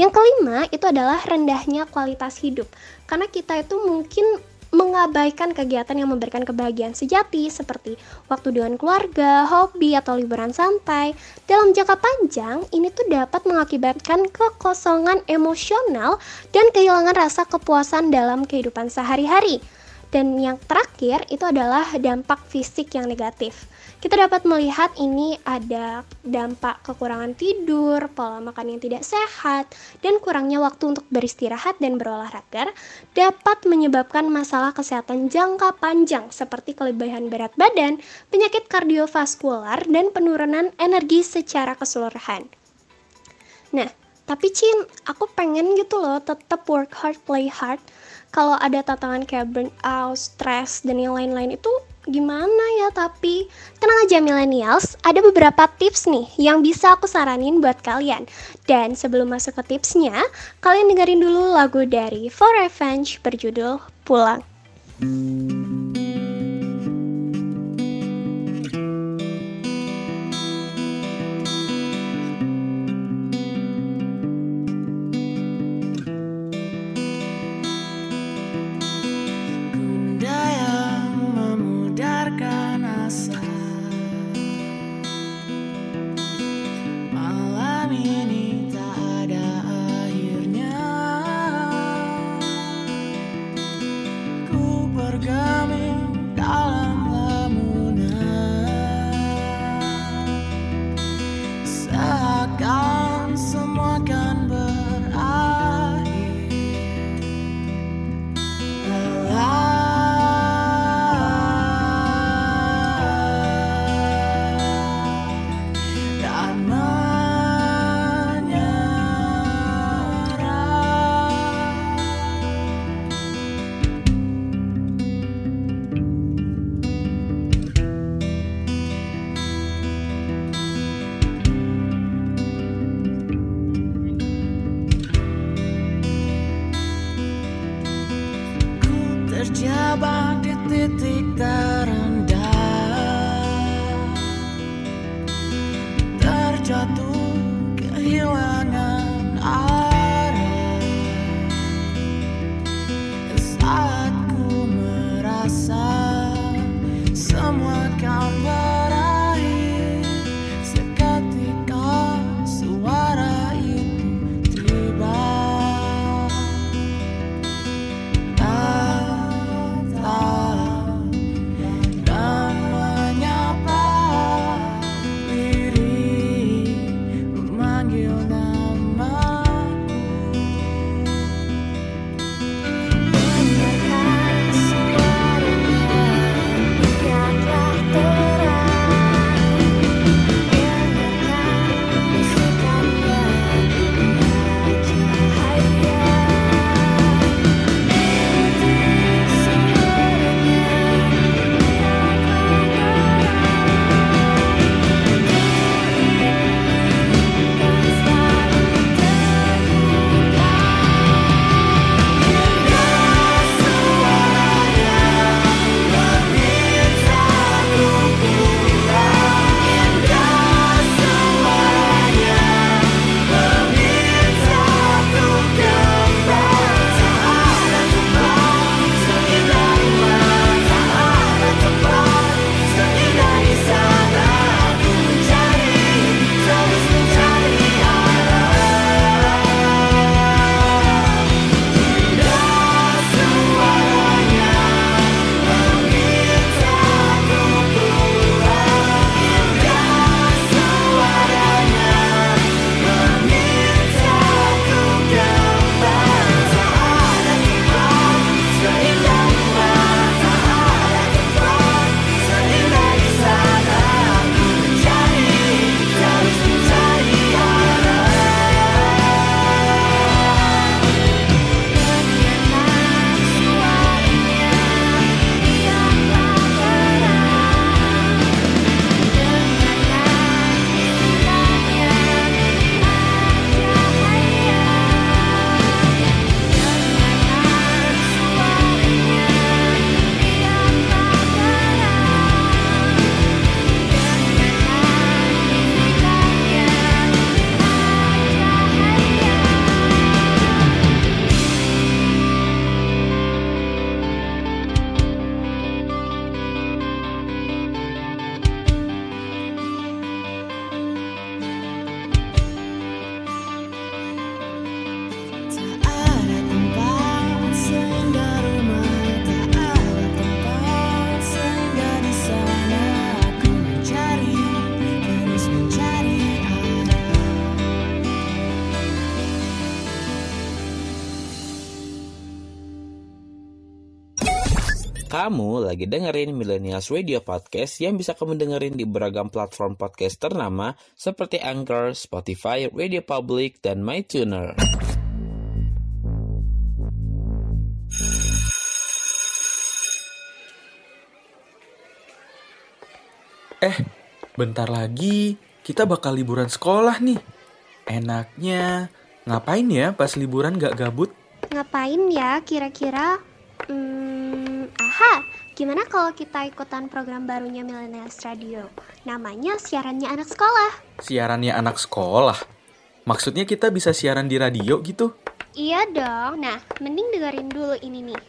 Yang kelima itu adalah rendahnya kualitas hidup, karena kita itu mungkin mengabaikan kegiatan yang memberikan kebahagiaan sejati seperti waktu dengan keluarga, hobi, atau liburan santai. Dalam jangka panjang, ini tuh dapat mengakibatkan kekosongan emosional dan kehilangan rasa kepuasan dalam kehidupan sehari-hari. Dan yang terakhir itu adalah dampak fisik yang negatif. Kita dapat melihat ini ada dampak kekurangan tidur, pola makan yang tidak sehat, dan kurangnya waktu untuk beristirahat dan berolahraga dapat menyebabkan masalah kesehatan jangka panjang seperti kelebihan berat badan, penyakit kardiovaskular, dan penurunan energi secara keseluruhan. Nah, tapi Cin, aku pengen gitu loh tetap work hard, play hard. Kalau ada tantangan kayak burnout, stress, dan yang lain-lain itu gimana ya tapi? Tenang aja millennials ada beberapa tips nih yang bisa aku saranin buat kalian. Dan sebelum masuk ke tipsnya kalian dengerin dulu lagu dari For Revenge berjudul Pulang coração. Dengerin Millennials Radio Podcast yang bisa kamu dengerin di beragam platform podcast ternama seperti Anchor, Spotify, Radio Public, dan MyTuner. Eh, bentar lagi kita bakal liburan sekolah nih. Enaknya ngapain ya pas liburan gak gabut? Ngapain ya kira-kira? Hmm, aha, gimana kalau kita ikutan program barunya Millennials Radio? Namanya siarannya anak sekolah. Siarannya anak sekolah. Maksudnya kita bisa siaran di radio gitu? Iya dong. Nah, mending dengerin dulu ini nih.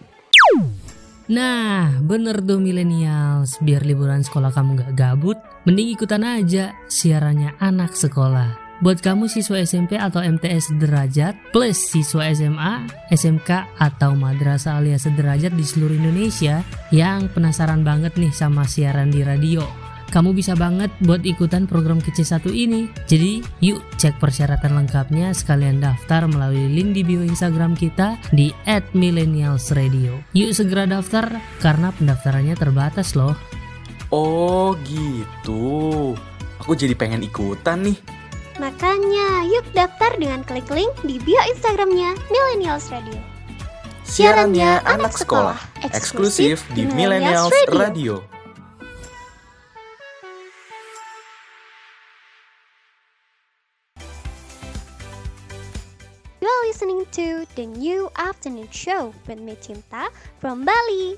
Nah, bener tuh millennials, biar liburan sekolah kamu gak gabut, mending ikutan aja siarannya anak sekolah. Buat kamu siswa SMP atau MTS sederajat, plus siswa SMA, SMK, atau madrasah alias sederajat di seluruh Indonesia yang penasaran banget nih sama siaran di radio. Kamu bisa banget buat ikutan program kece satu ini. Jadi, yuk cek persyaratan lengkapnya sekalian daftar melalui link di bio Instagram kita di @millennialsradio. Yuk segera daftar karena pendaftarannya terbatas loh. Oh gitu. Aku jadi pengen ikutan nih. Makanya, yuk daftar dengan klik link di bio Instagramnya Millennials Radio. Siarannya anak sekolah, eksklusif di Millennials Radio. You are listening to the new afternoon show with me Cinta from Bali.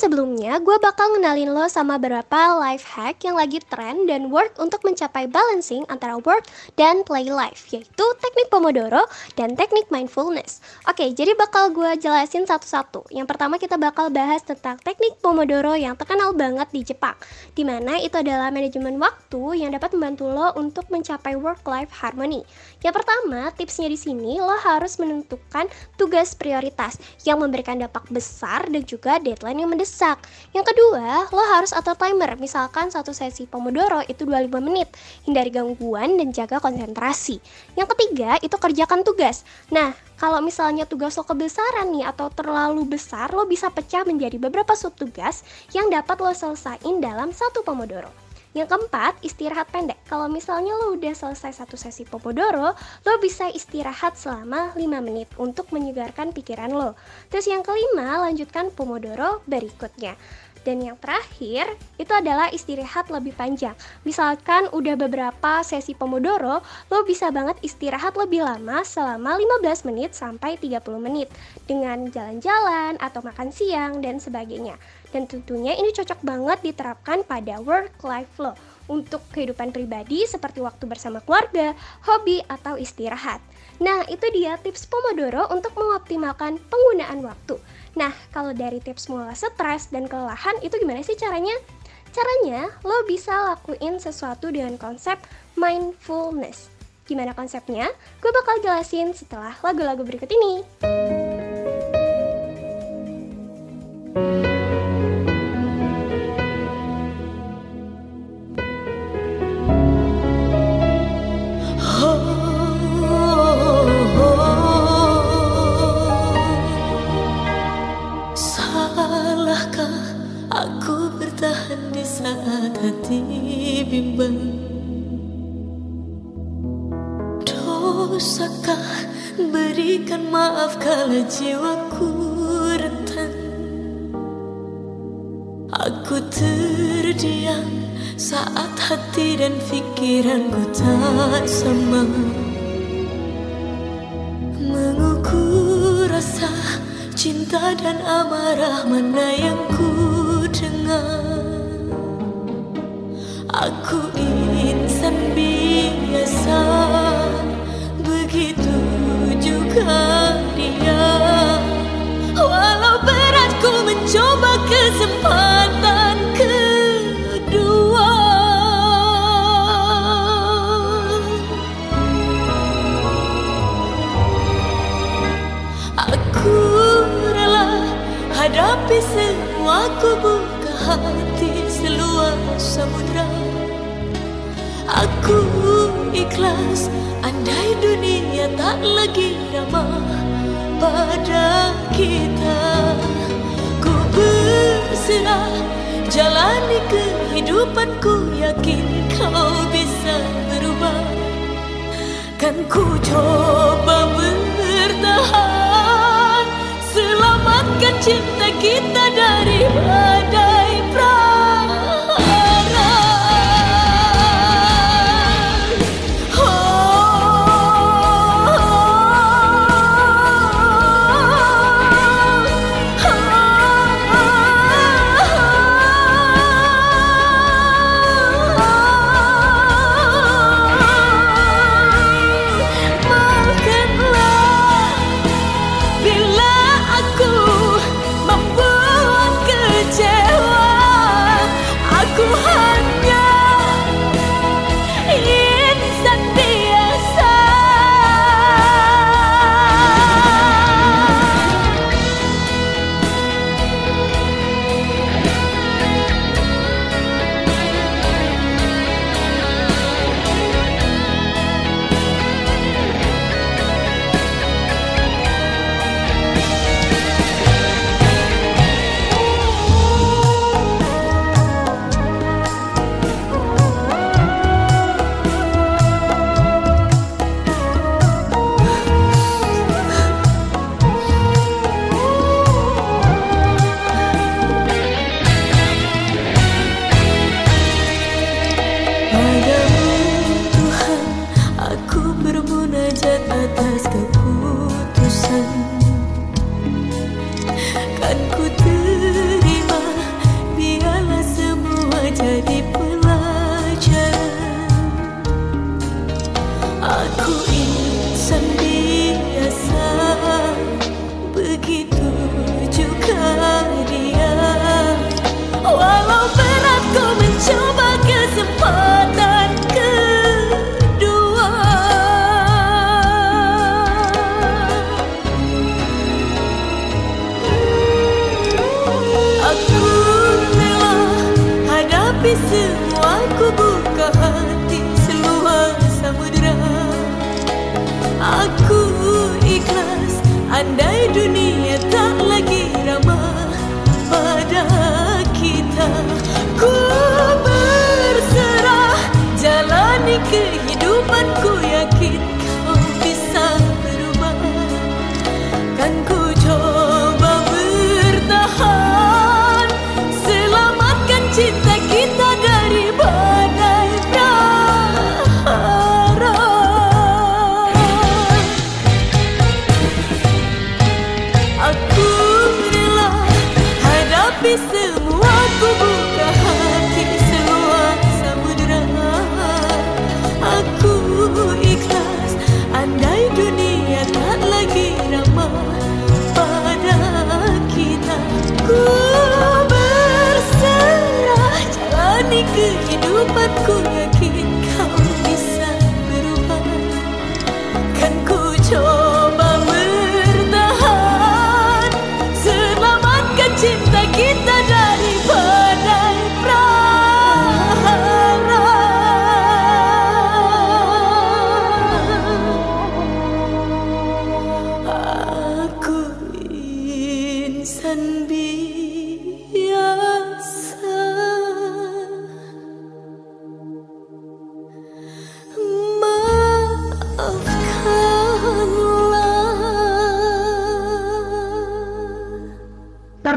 Sebelumnya, gue bakal ngenalin lo sama beberapa life hack yang lagi tren dan work untuk mencapai balancing antara work dan play life, yaitu teknik Pomodoro dan teknik mindfulness. Oke, jadi bakal gue jelasin satu-satu. Yang pertama kita bakal bahas tentang teknik Pomodoro yang terkenal banget di Jepang, di mana itu adalah manajemen waktu yang dapat membantu lo untuk mencapai work-life harmony. Yang pertama, tipsnya di sini lo harus menentukan tugas prioritas yang memberikan dampak besar dan juga deadline yang mendesak. Yang kedua, lo harus atur timer. Misalkan satu sesi Pomodoro itu 25 menit. Hindari gangguan dan jaga konsentrasi. Yang ketiga, itu kerjakan tugas. Nah, kalau misalnya tugas lo kebesaran nih atau terlalu besar, lo bisa pecah menjadi beberapa subtugas yang dapat lo selesaiin dalam satu Pomodoro. Yang keempat, istirahat pendek. Kalau misalnya lo udah selesai satu sesi Pomodoro, lo bisa istirahat selama 5 menit untuk menyegarkan pikiran lo. Terus yang kelima, lanjutkan Pomodoro berikutnya. Dan yang terakhir, itu adalah istirahat lebih panjang. Misalkan udah beberapa sesi Pomodoro, lo bisa banget istirahat lebih lama selama 15 menit sampai 30 menit dengan jalan-jalan atau makan siang dan sebagainya. Dan tentunya ini cocok banget diterapkan pada work life lo untuk kehidupan pribadi seperti waktu bersama keluarga, hobi, atau istirahat. Nah, itu dia tips Pomodoro untuk mengoptimalkan penggunaan waktu. Nah, kalau dari tips mengelola stres dan kelelahan itu gimana sih caranya? Caranya, lo bisa lakuin sesuatu dengan konsep mindfulness. Gimana konsepnya? Gue bakal jelasin setelah lagu-lagu berikut ini. Salahkah bimbang. Dosakah berikan maaf kala jiwaku rentan? Aku terdiam saat hati dan pikiranku tak sama. Mengukur rasa cinta dan amarah mana yang ku dengar Aku insan biasa Begitu juga dia. Walau berat ku mencoba kesempatan kedua. Aku rela hadapi semua Ku buka hati seluas samudra Aku ikhlas Andai dunia tak lagi ramah pada kita. Ku berserah Jalani kehidupanku Yakin kau bisa berubah. Kan ku coba bertahan Selamatkan cinta kita dari badai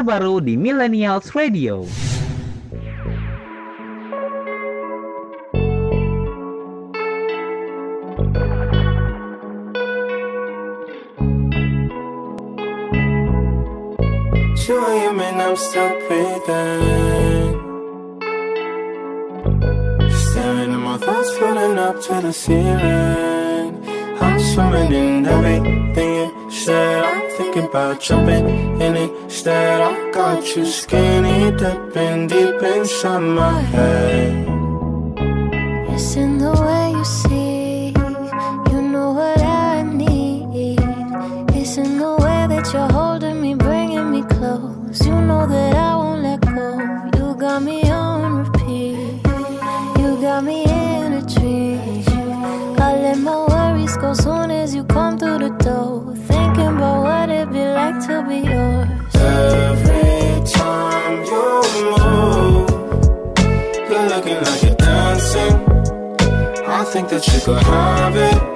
Terbaru di Millennials Radio. A.m. and I'm still breathing. Staring at my thoughts floating up to the ceiling. I'm swimming in everything you said. I'm thinking about jumping in it. Instead, I got you skinny dipping deep inside my head. It's in the way you see, you know what I need. It's in the way that you're holding me, bringing me close. You know that I won't let go. You got me on repeat. You got me in a dream. I let my worries go soon as you come through the door. Thinking about what it'd be like to be yours. Think that you could have it.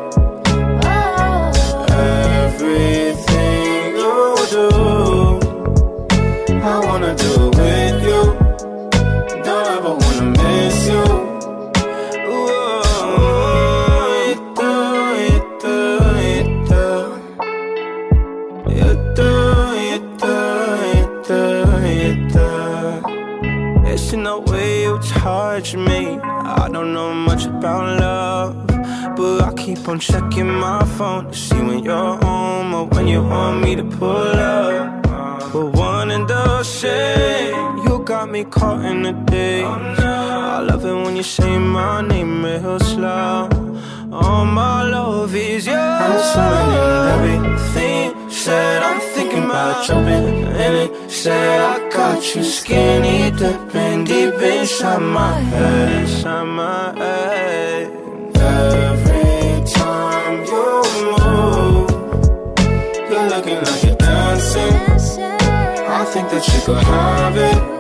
Keep on checking my phone to see when you're home or when you want me to pull up. We're one and the same. You got me caught in the day. I love it when you say my name real slow. All my love is yours. I'm swimming in everything. Said I'm thinking about jumping in it. Said I got you skinny dipping deep inside my head. Inside my head. Think that you could have it.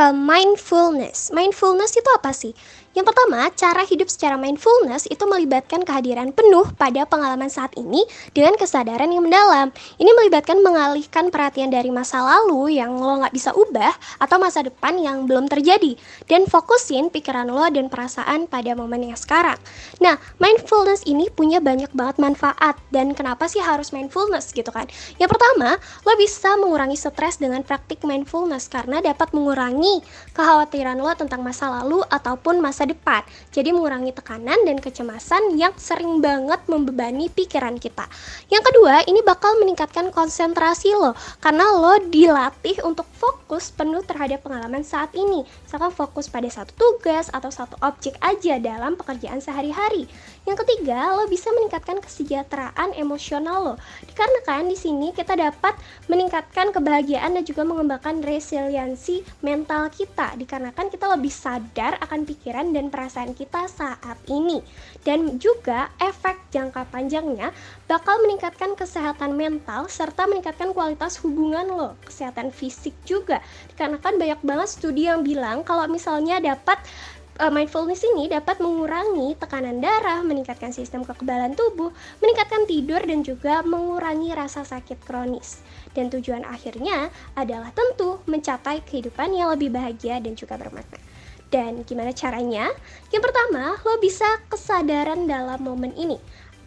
Ke mindfulness. Mindfulness itu apa sih? Yang pertama, cara hidup secara mindfulness itu melibatkan kehadiran penuh pada pengalaman saat ini dengan kesadaran yang mendalam. Ini melibatkan mengalihkan perhatian dari masa lalu yang lo nggak bisa ubah atau masa depan yang belum terjadi dan fokusin pikiran lo dan perasaan pada momen yang sekarang. Nah, mindfulness ini punya banyak banget manfaat dan kenapa sih harus mindfulness gitu kan? Yang pertama, lo bisa mengurangi stres dengan praktik mindfulness karena dapat mengurangi kekhawatiran lo tentang masa lalu ataupun masa depan. Jadi mengurangi tekanan dan kecemasan yang sering banget membebani pikiran kita. Yang kedua, ini bakal meningkatkan konsentrasi lo karena lo dilatih untuk fokus penuh terhadap pengalaman saat ini. Misalkan fokus pada satu tugas atau satu objek aja dalam pekerjaan sehari-hari. Yang ketiga, lo bisa meningkatkan kesejahteraan emosional lo. Dikarenakan di sini kita dapat meningkatkan kebahagiaan dan juga mengembangkan resiliensi mental kita. Dikarenakan kita lebih sadar akan pikiran dan perasaan kita saat ini. Dan juga efek jangka panjangnya bakal meningkatkan kesehatan mental serta meningkatkan kualitas hubungan lo, kesehatan fisik juga. Dikarenakan banyak banget studi yang bilang kalau misalnya dapat uh, mindfulness ini dapat mengurangi tekanan darah, meningkatkan sistem kekebalan tubuh, meningkatkan tidur dan juga mengurangi rasa sakit kronis. Dan tujuan akhirnya adalah tentu mencapai kehidupan yang lebih bahagia dan juga bermakna. Dan gimana caranya? Yang pertama, lo bisa kesadaran dalam momen ini.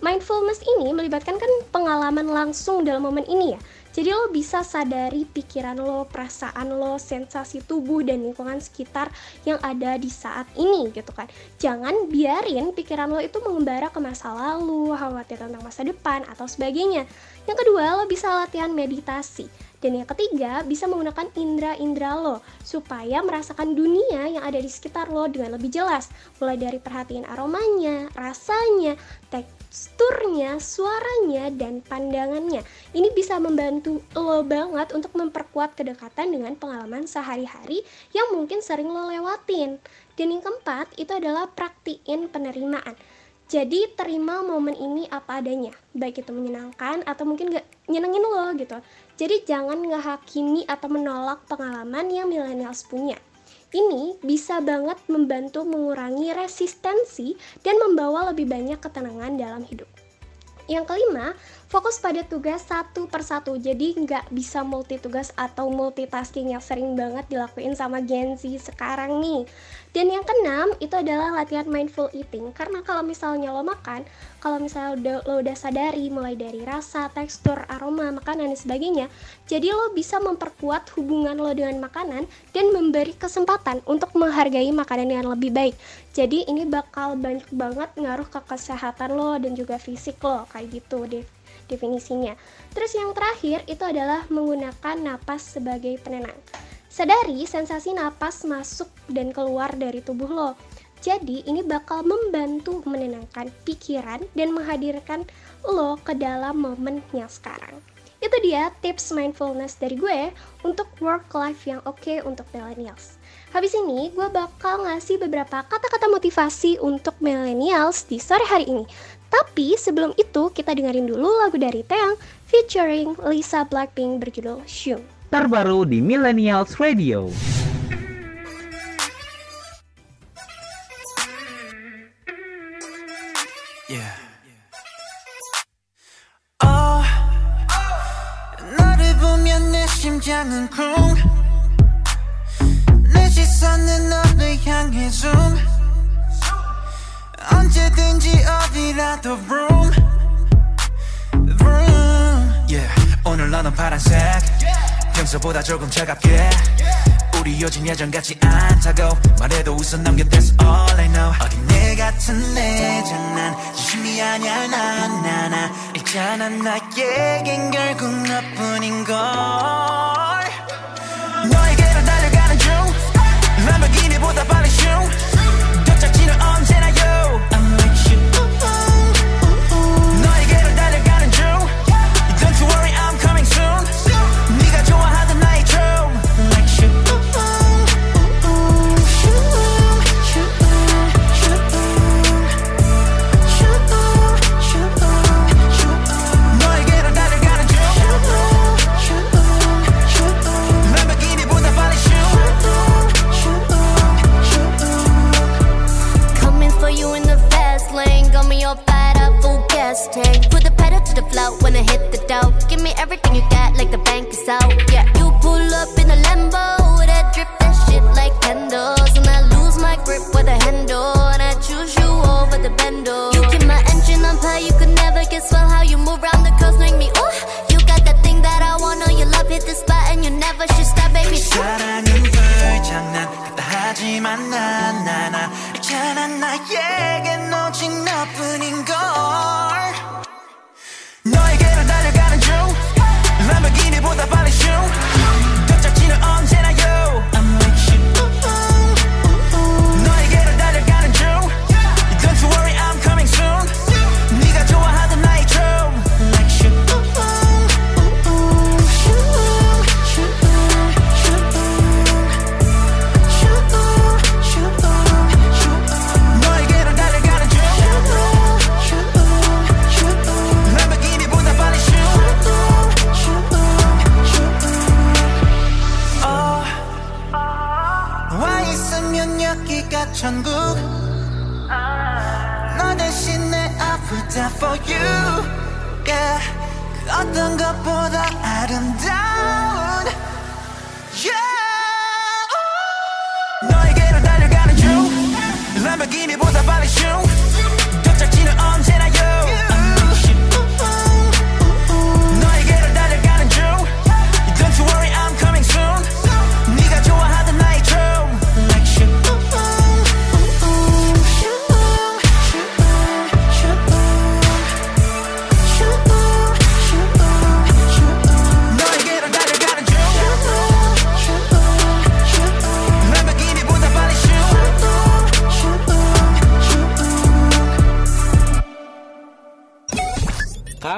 Mindfulness ini melibatkan kan pengalaman langsung dalam momen ini ya. Jadi lo bisa sadari pikiran lo, perasaan lo, sensasi tubuh dan lingkungan sekitar yang ada di saat ini gitu kan. Jangan biarin pikiran lo itu mengembara ke masa lalu, khawatir tentang masa depan atau sebagainya. Yang kedua, lo bisa latihan meditasi. Dan yang ketiga, bisa menggunakan indera-indera lo supaya merasakan dunia yang ada di sekitar lo dengan lebih jelas. Mulai dari perhatiin aromanya, rasanya, teksturnya, suaranya, dan pandangannya. Ini bisa membantu lo banget untuk memperkuat kedekatan dengan pengalaman sehari-hari yang mungkin sering lo lewatin. Dan yang keempat, itu adalah praktiin penerimaan. Jadi terima momen ini apa adanya, baik itu menyenangkan atau mungkin gak nyenengin lo gitu. Jadi jangan ngehakimi atau menolak pengalaman yang millennials punya. Ini bisa banget membantu mengurangi resistensi dan membawa lebih banyak ketenangan dalam hidup. Yang kelima, fokus pada tugas satu persatu. Jadi nggak bisa multi tugas atau multitasking yang sering banget dilakuin sama Gen Z sekarang nih. Dan yang keenam itu adalah latihan mindful eating. Karena kalau misalnya lo makan, kalau misalnya udah, lo udah sadari mulai dari rasa, tekstur, aroma, makanan dan sebagainya, jadi lo bisa memperkuat hubungan lo dengan makanan dan memberi kesempatan untuk menghargai makanan yang lebih baik. Jadi ini bakal banyak banget ngaruh ke kesehatan lo dan juga fisik lo kayak gitu deh definisinya. Terus yang terakhir itu adalah menggunakan napas sebagai penenang. Sadari sensasi napas masuk dan keluar dari tubuh lo. Jadi ini bakal membantu menenangkan pikiran dan menghadirkan lo ke dalam momen yang sekarang. Itu dia tips mindfulness dari gue untuk work life yang oke okay untuk millennials. Habis ini gue bakal ngasih beberapa kata-kata motivasi untuk millennials di sore hari ini. Tapi sebelum itu kita dengerin dulu lagu dari Teang featuring Lisa Blackpink berjudul Shung. Terbaru di Millennials Radio. Yeah. Oh, 너를 보면 내 심장은 쿵. 내 시선은 너를 향해 zoom. 언제든지 어디라도 room. room. Yeah. 오늘 너는 파란색. 평소보다 조금 차갑게. 우리 요즘 예전 같지 않다고 말해도 웃어 넘겨 That's all I know. 어린애 같은 내 장난 진심이 아니야. 난나나. 있잖아 나에겐 결국 너뿐인걸. 너에게로 달려가는 중 람보기니보다 빨리 슝 flow when I hit the dough. Give me everything you got, like the bank is out. Yeah, you pull up in a Lambo, that drip that shit like candles, and I lose my grip with a handle, and I choose you over the bendo. You keep my engine on high, you could never guess well how you move around the curves, make me ooh. You got that thing that I want, oh you love hit the spot, and you never should stop, baby. 사랑은 불장난, 하지만 난나나 있잖아 나에게 너. 不搭。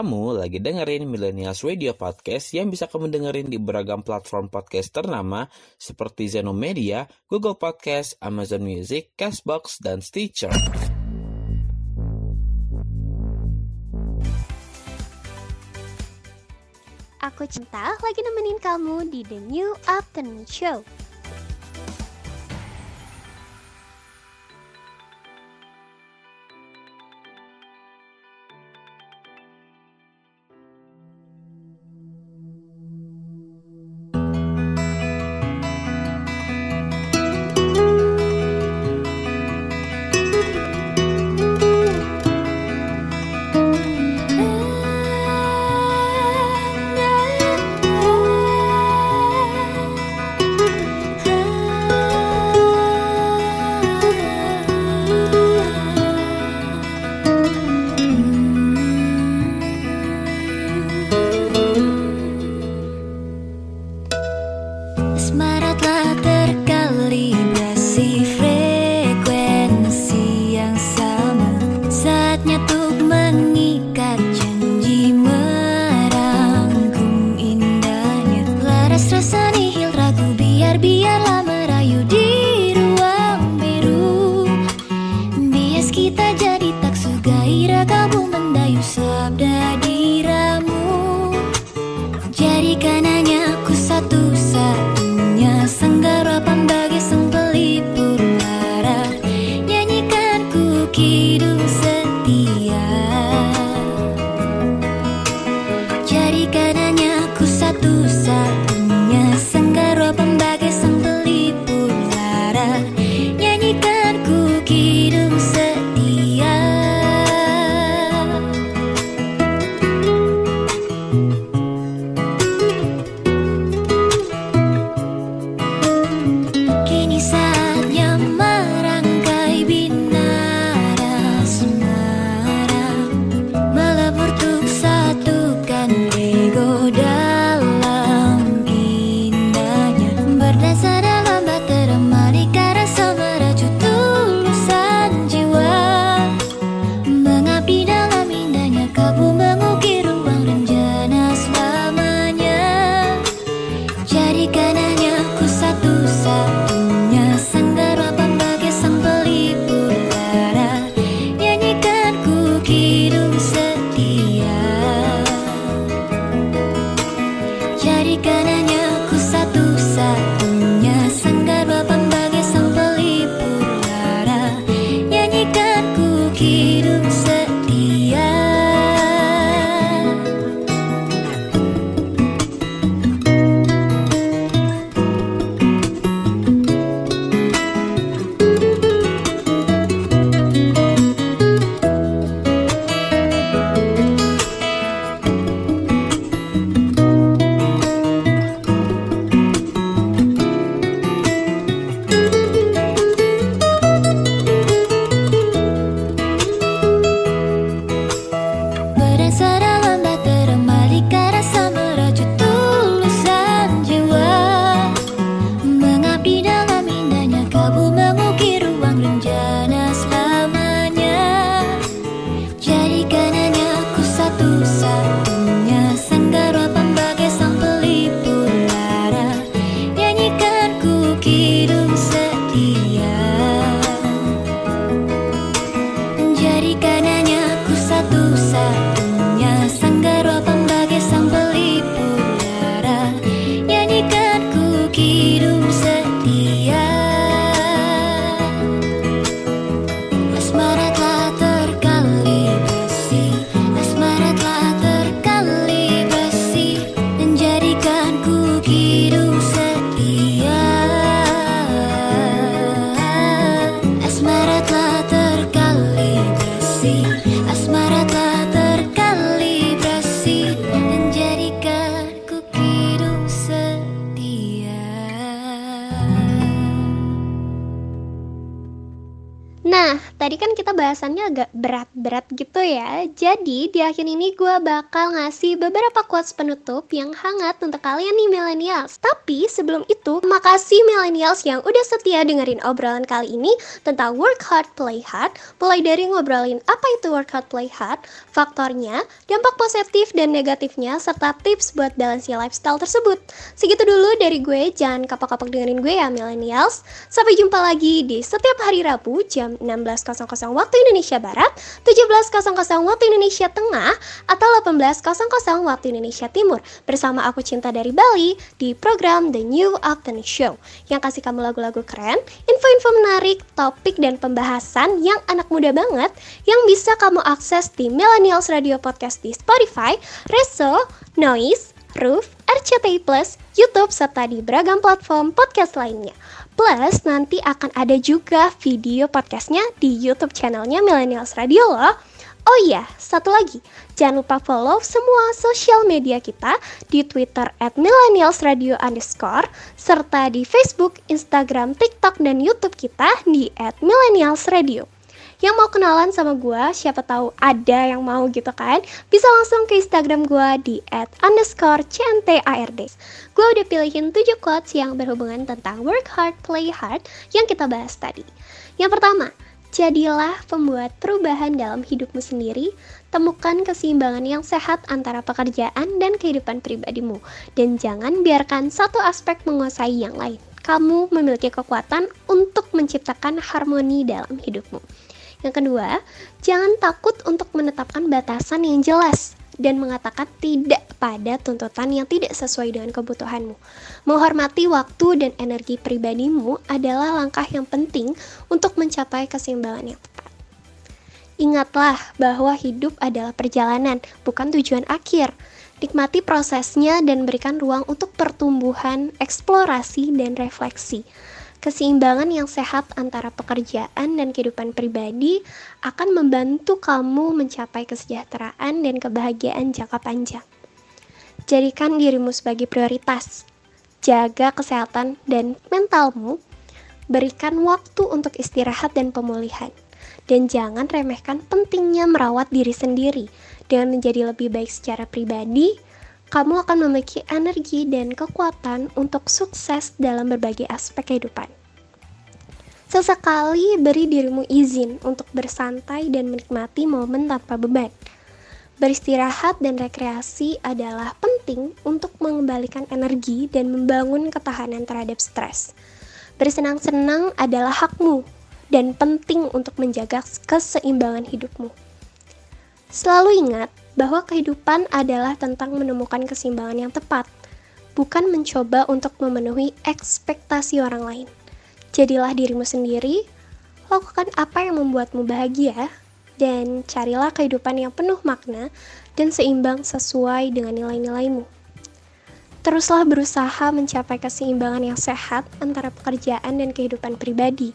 Kamu lagi dengerin Millennials Radio Podcast yang bisa kamu dengerin di beragam platform podcast ternama seperti Zeno Media, Google Podcast, Amazon Music, Castbox, dan Stitcher. Aku cinta lagi nemenin kamu di The New Afternoon Show. Bahasannya agak berat-berat gitu ya. Jadi di akhir ini gue bakal ngasih beberapa quotes penutup yang hangat untuk kalian nih millennials. Tapi sebelum itu, makasih millennials yang udah setia dengerin obrolan kali ini tentang work hard, play hard. Mulai dari ngobrolin apa itu work hard, play hard, faktornya, dampak positif dan negatifnya, serta tips buat balance lifestyle tersebut. Segitu dulu dari gue, jangan kapak-kapak dengerin gue ya millennials. Sampai jumpa lagi di setiap hari Rabu jam 16.00 waktu Indonesia Barat, 17.00 waktu Indonesia Tengah, atau 18.00 waktu Indonesia Timur bersama aku Cinta dari Bali di program The New Afternoon Show yang kasih kamu lagu-lagu keren, info-info menarik, topik dan pembahasan yang anak muda banget yang bisa kamu akses di Millennials Radio Podcast di Spotify, Reso, Noise, Roof, RCTI Plus, YouTube, serta di beragam platform podcast lainnya. Plus, nanti akan ada juga video podcastnya di YouTube channelnya Millennials Radio loh. Oh iya, satu lagi, jangan lupa follow semua sosial media kita di Twitter at Millennials Radio underscore, serta di Facebook, Instagram, TikTok, dan Youtube kita di at Millennials Radio. Yang mau kenalan sama gue, siapa tahu ada yang mau gitu kan, bisa langsung ke Instagram gue di at underscore CNTARD. Gue udah pilihin 7 quotes yang berhubungan tentang work hard, play hard yang kita bahas tadi. Yang pertama, jadilah pembuat perubahan dalam hidupmu sendiri, temukan keseimbangan yang sehat antara pekerjaan dan kehidupan pribadimu, dan jangan biarkan satu aspek menguasai yang lain. Kamu memiliki kekuatan untuk menciptakan harmoni dalam hidupmu. Yang kedua, jangan takut untuk menetapkan batasan yang jelas dan mengatakan tidak pada tuntutan yang tidak sesuai dengan kebutuhanmu. Menghormati waktu dan energi pribadimu adalah langkah yang penting untuk mencapai keseimbangan yang tepat. Ingatlah bahwa hidup adalah perjalanan, bukan tujuan akhir. Nikmati prosesnya dan berikan ruang untuk pertumbuhan, eksplorasi, dan refleksi. Keseimbangan yang sehat antara pekerjaan dan kehidupan pribadi akan membantu kamu mencapai kesejahteraan dan kebahagiaan jangka panjang. Jadikan dirimu sebagai prioritas. Jaga kesehatan dan mentalmu. Berikan waktu untuk istirahat dan pemulihan. Dan jangan remehkan pentingnya merawat diri sendiri. Dengan menjadi lebih baik secara pribadi, kamu akan memiliki energi dan kekuatan untuk sukses dalam berbagai aspek kehidupan. Sesekali beri dirimu izin untuk bersantai dan menikmati momen tanpa beban. Beristirahat dan rekreasi adalah penting untuk mengembalikan energi dan membangun ketahanan terhadap stres. Bersenang-senang adalah hakmu dan penting untuk menjaga keseimbangan hidupmu. Selalu ingat bahwa kehidupan adalah tentang menemukan keseimbangan yang tepat, bukan mencoba untuk memenuhi ekspektasi orang lain. Jadilah dirimu sendiri, lakukan apa yang membuatmu bahagia, dan carilah kehidupan yang penuh makna dan seimbang sesuai dengan nilai-nilaimu. Teruslah berusaha mencapai keseimbangan yang sehat antara pekerjaan dan kehidupan pribadi.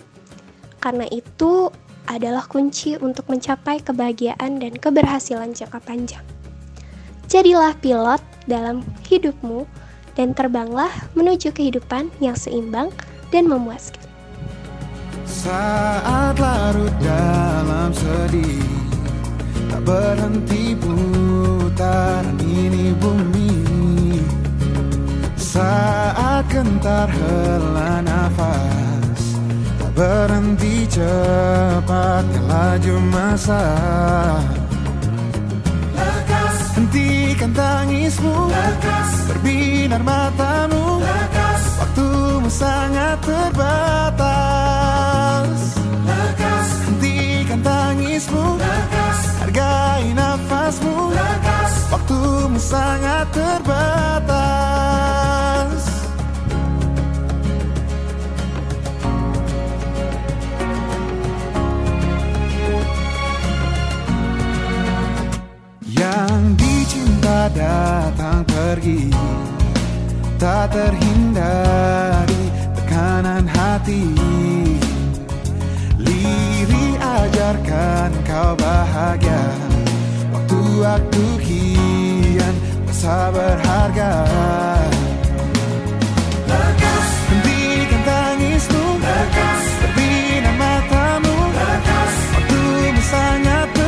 Karena itu, adalah kunci untuk mencapai kebahagiaan dan keberhasilan jangka panjang. Jadilah pilot dalam hidupmu dan terbanglah menuju kehidupan yang seimbang dan memuaskan. Saat larut dalam sedih. Tak berhenti putaran ini bumi. Saat gentar hela nafas Tak berhenti cepat laju masa. Lekas Hentikan tangismu Lekas. Berbinar matamu. Lekas Waktumu sangat terbatas. Lekas. Hentikan tangismu. Lekas. Hargai nafasmu. Lekas. Waktumu sangat terbatas. Yang dicinta datang pergi Tak terhindari tekanan hati. Liri ajarkan kau bahagia. Waktu-waktu kian masa berharga. Lekas Hentikan tangismu. Lekas Berbina matamu. Lekas You're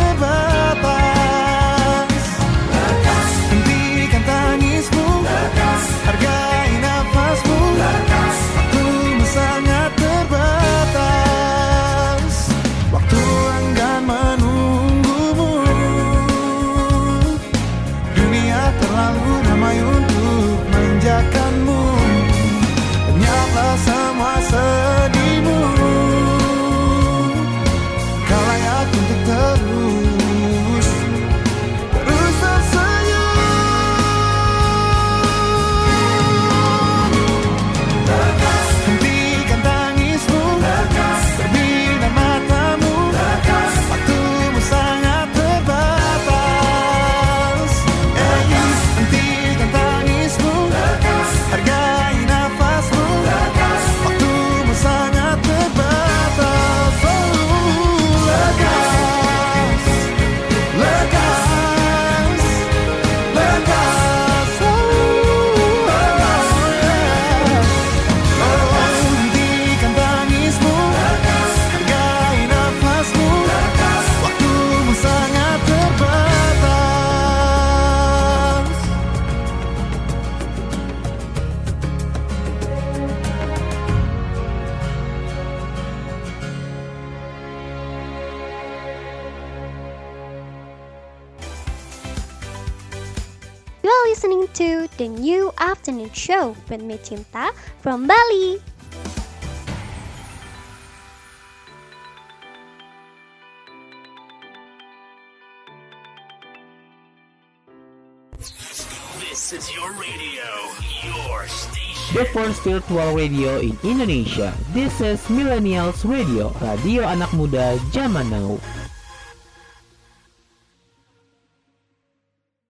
afternoon show with me Cinta from Bali. This is your radio, your station. The first virtual radio in Indonesia. This is Millennials Radio, radio anak muda zaman now.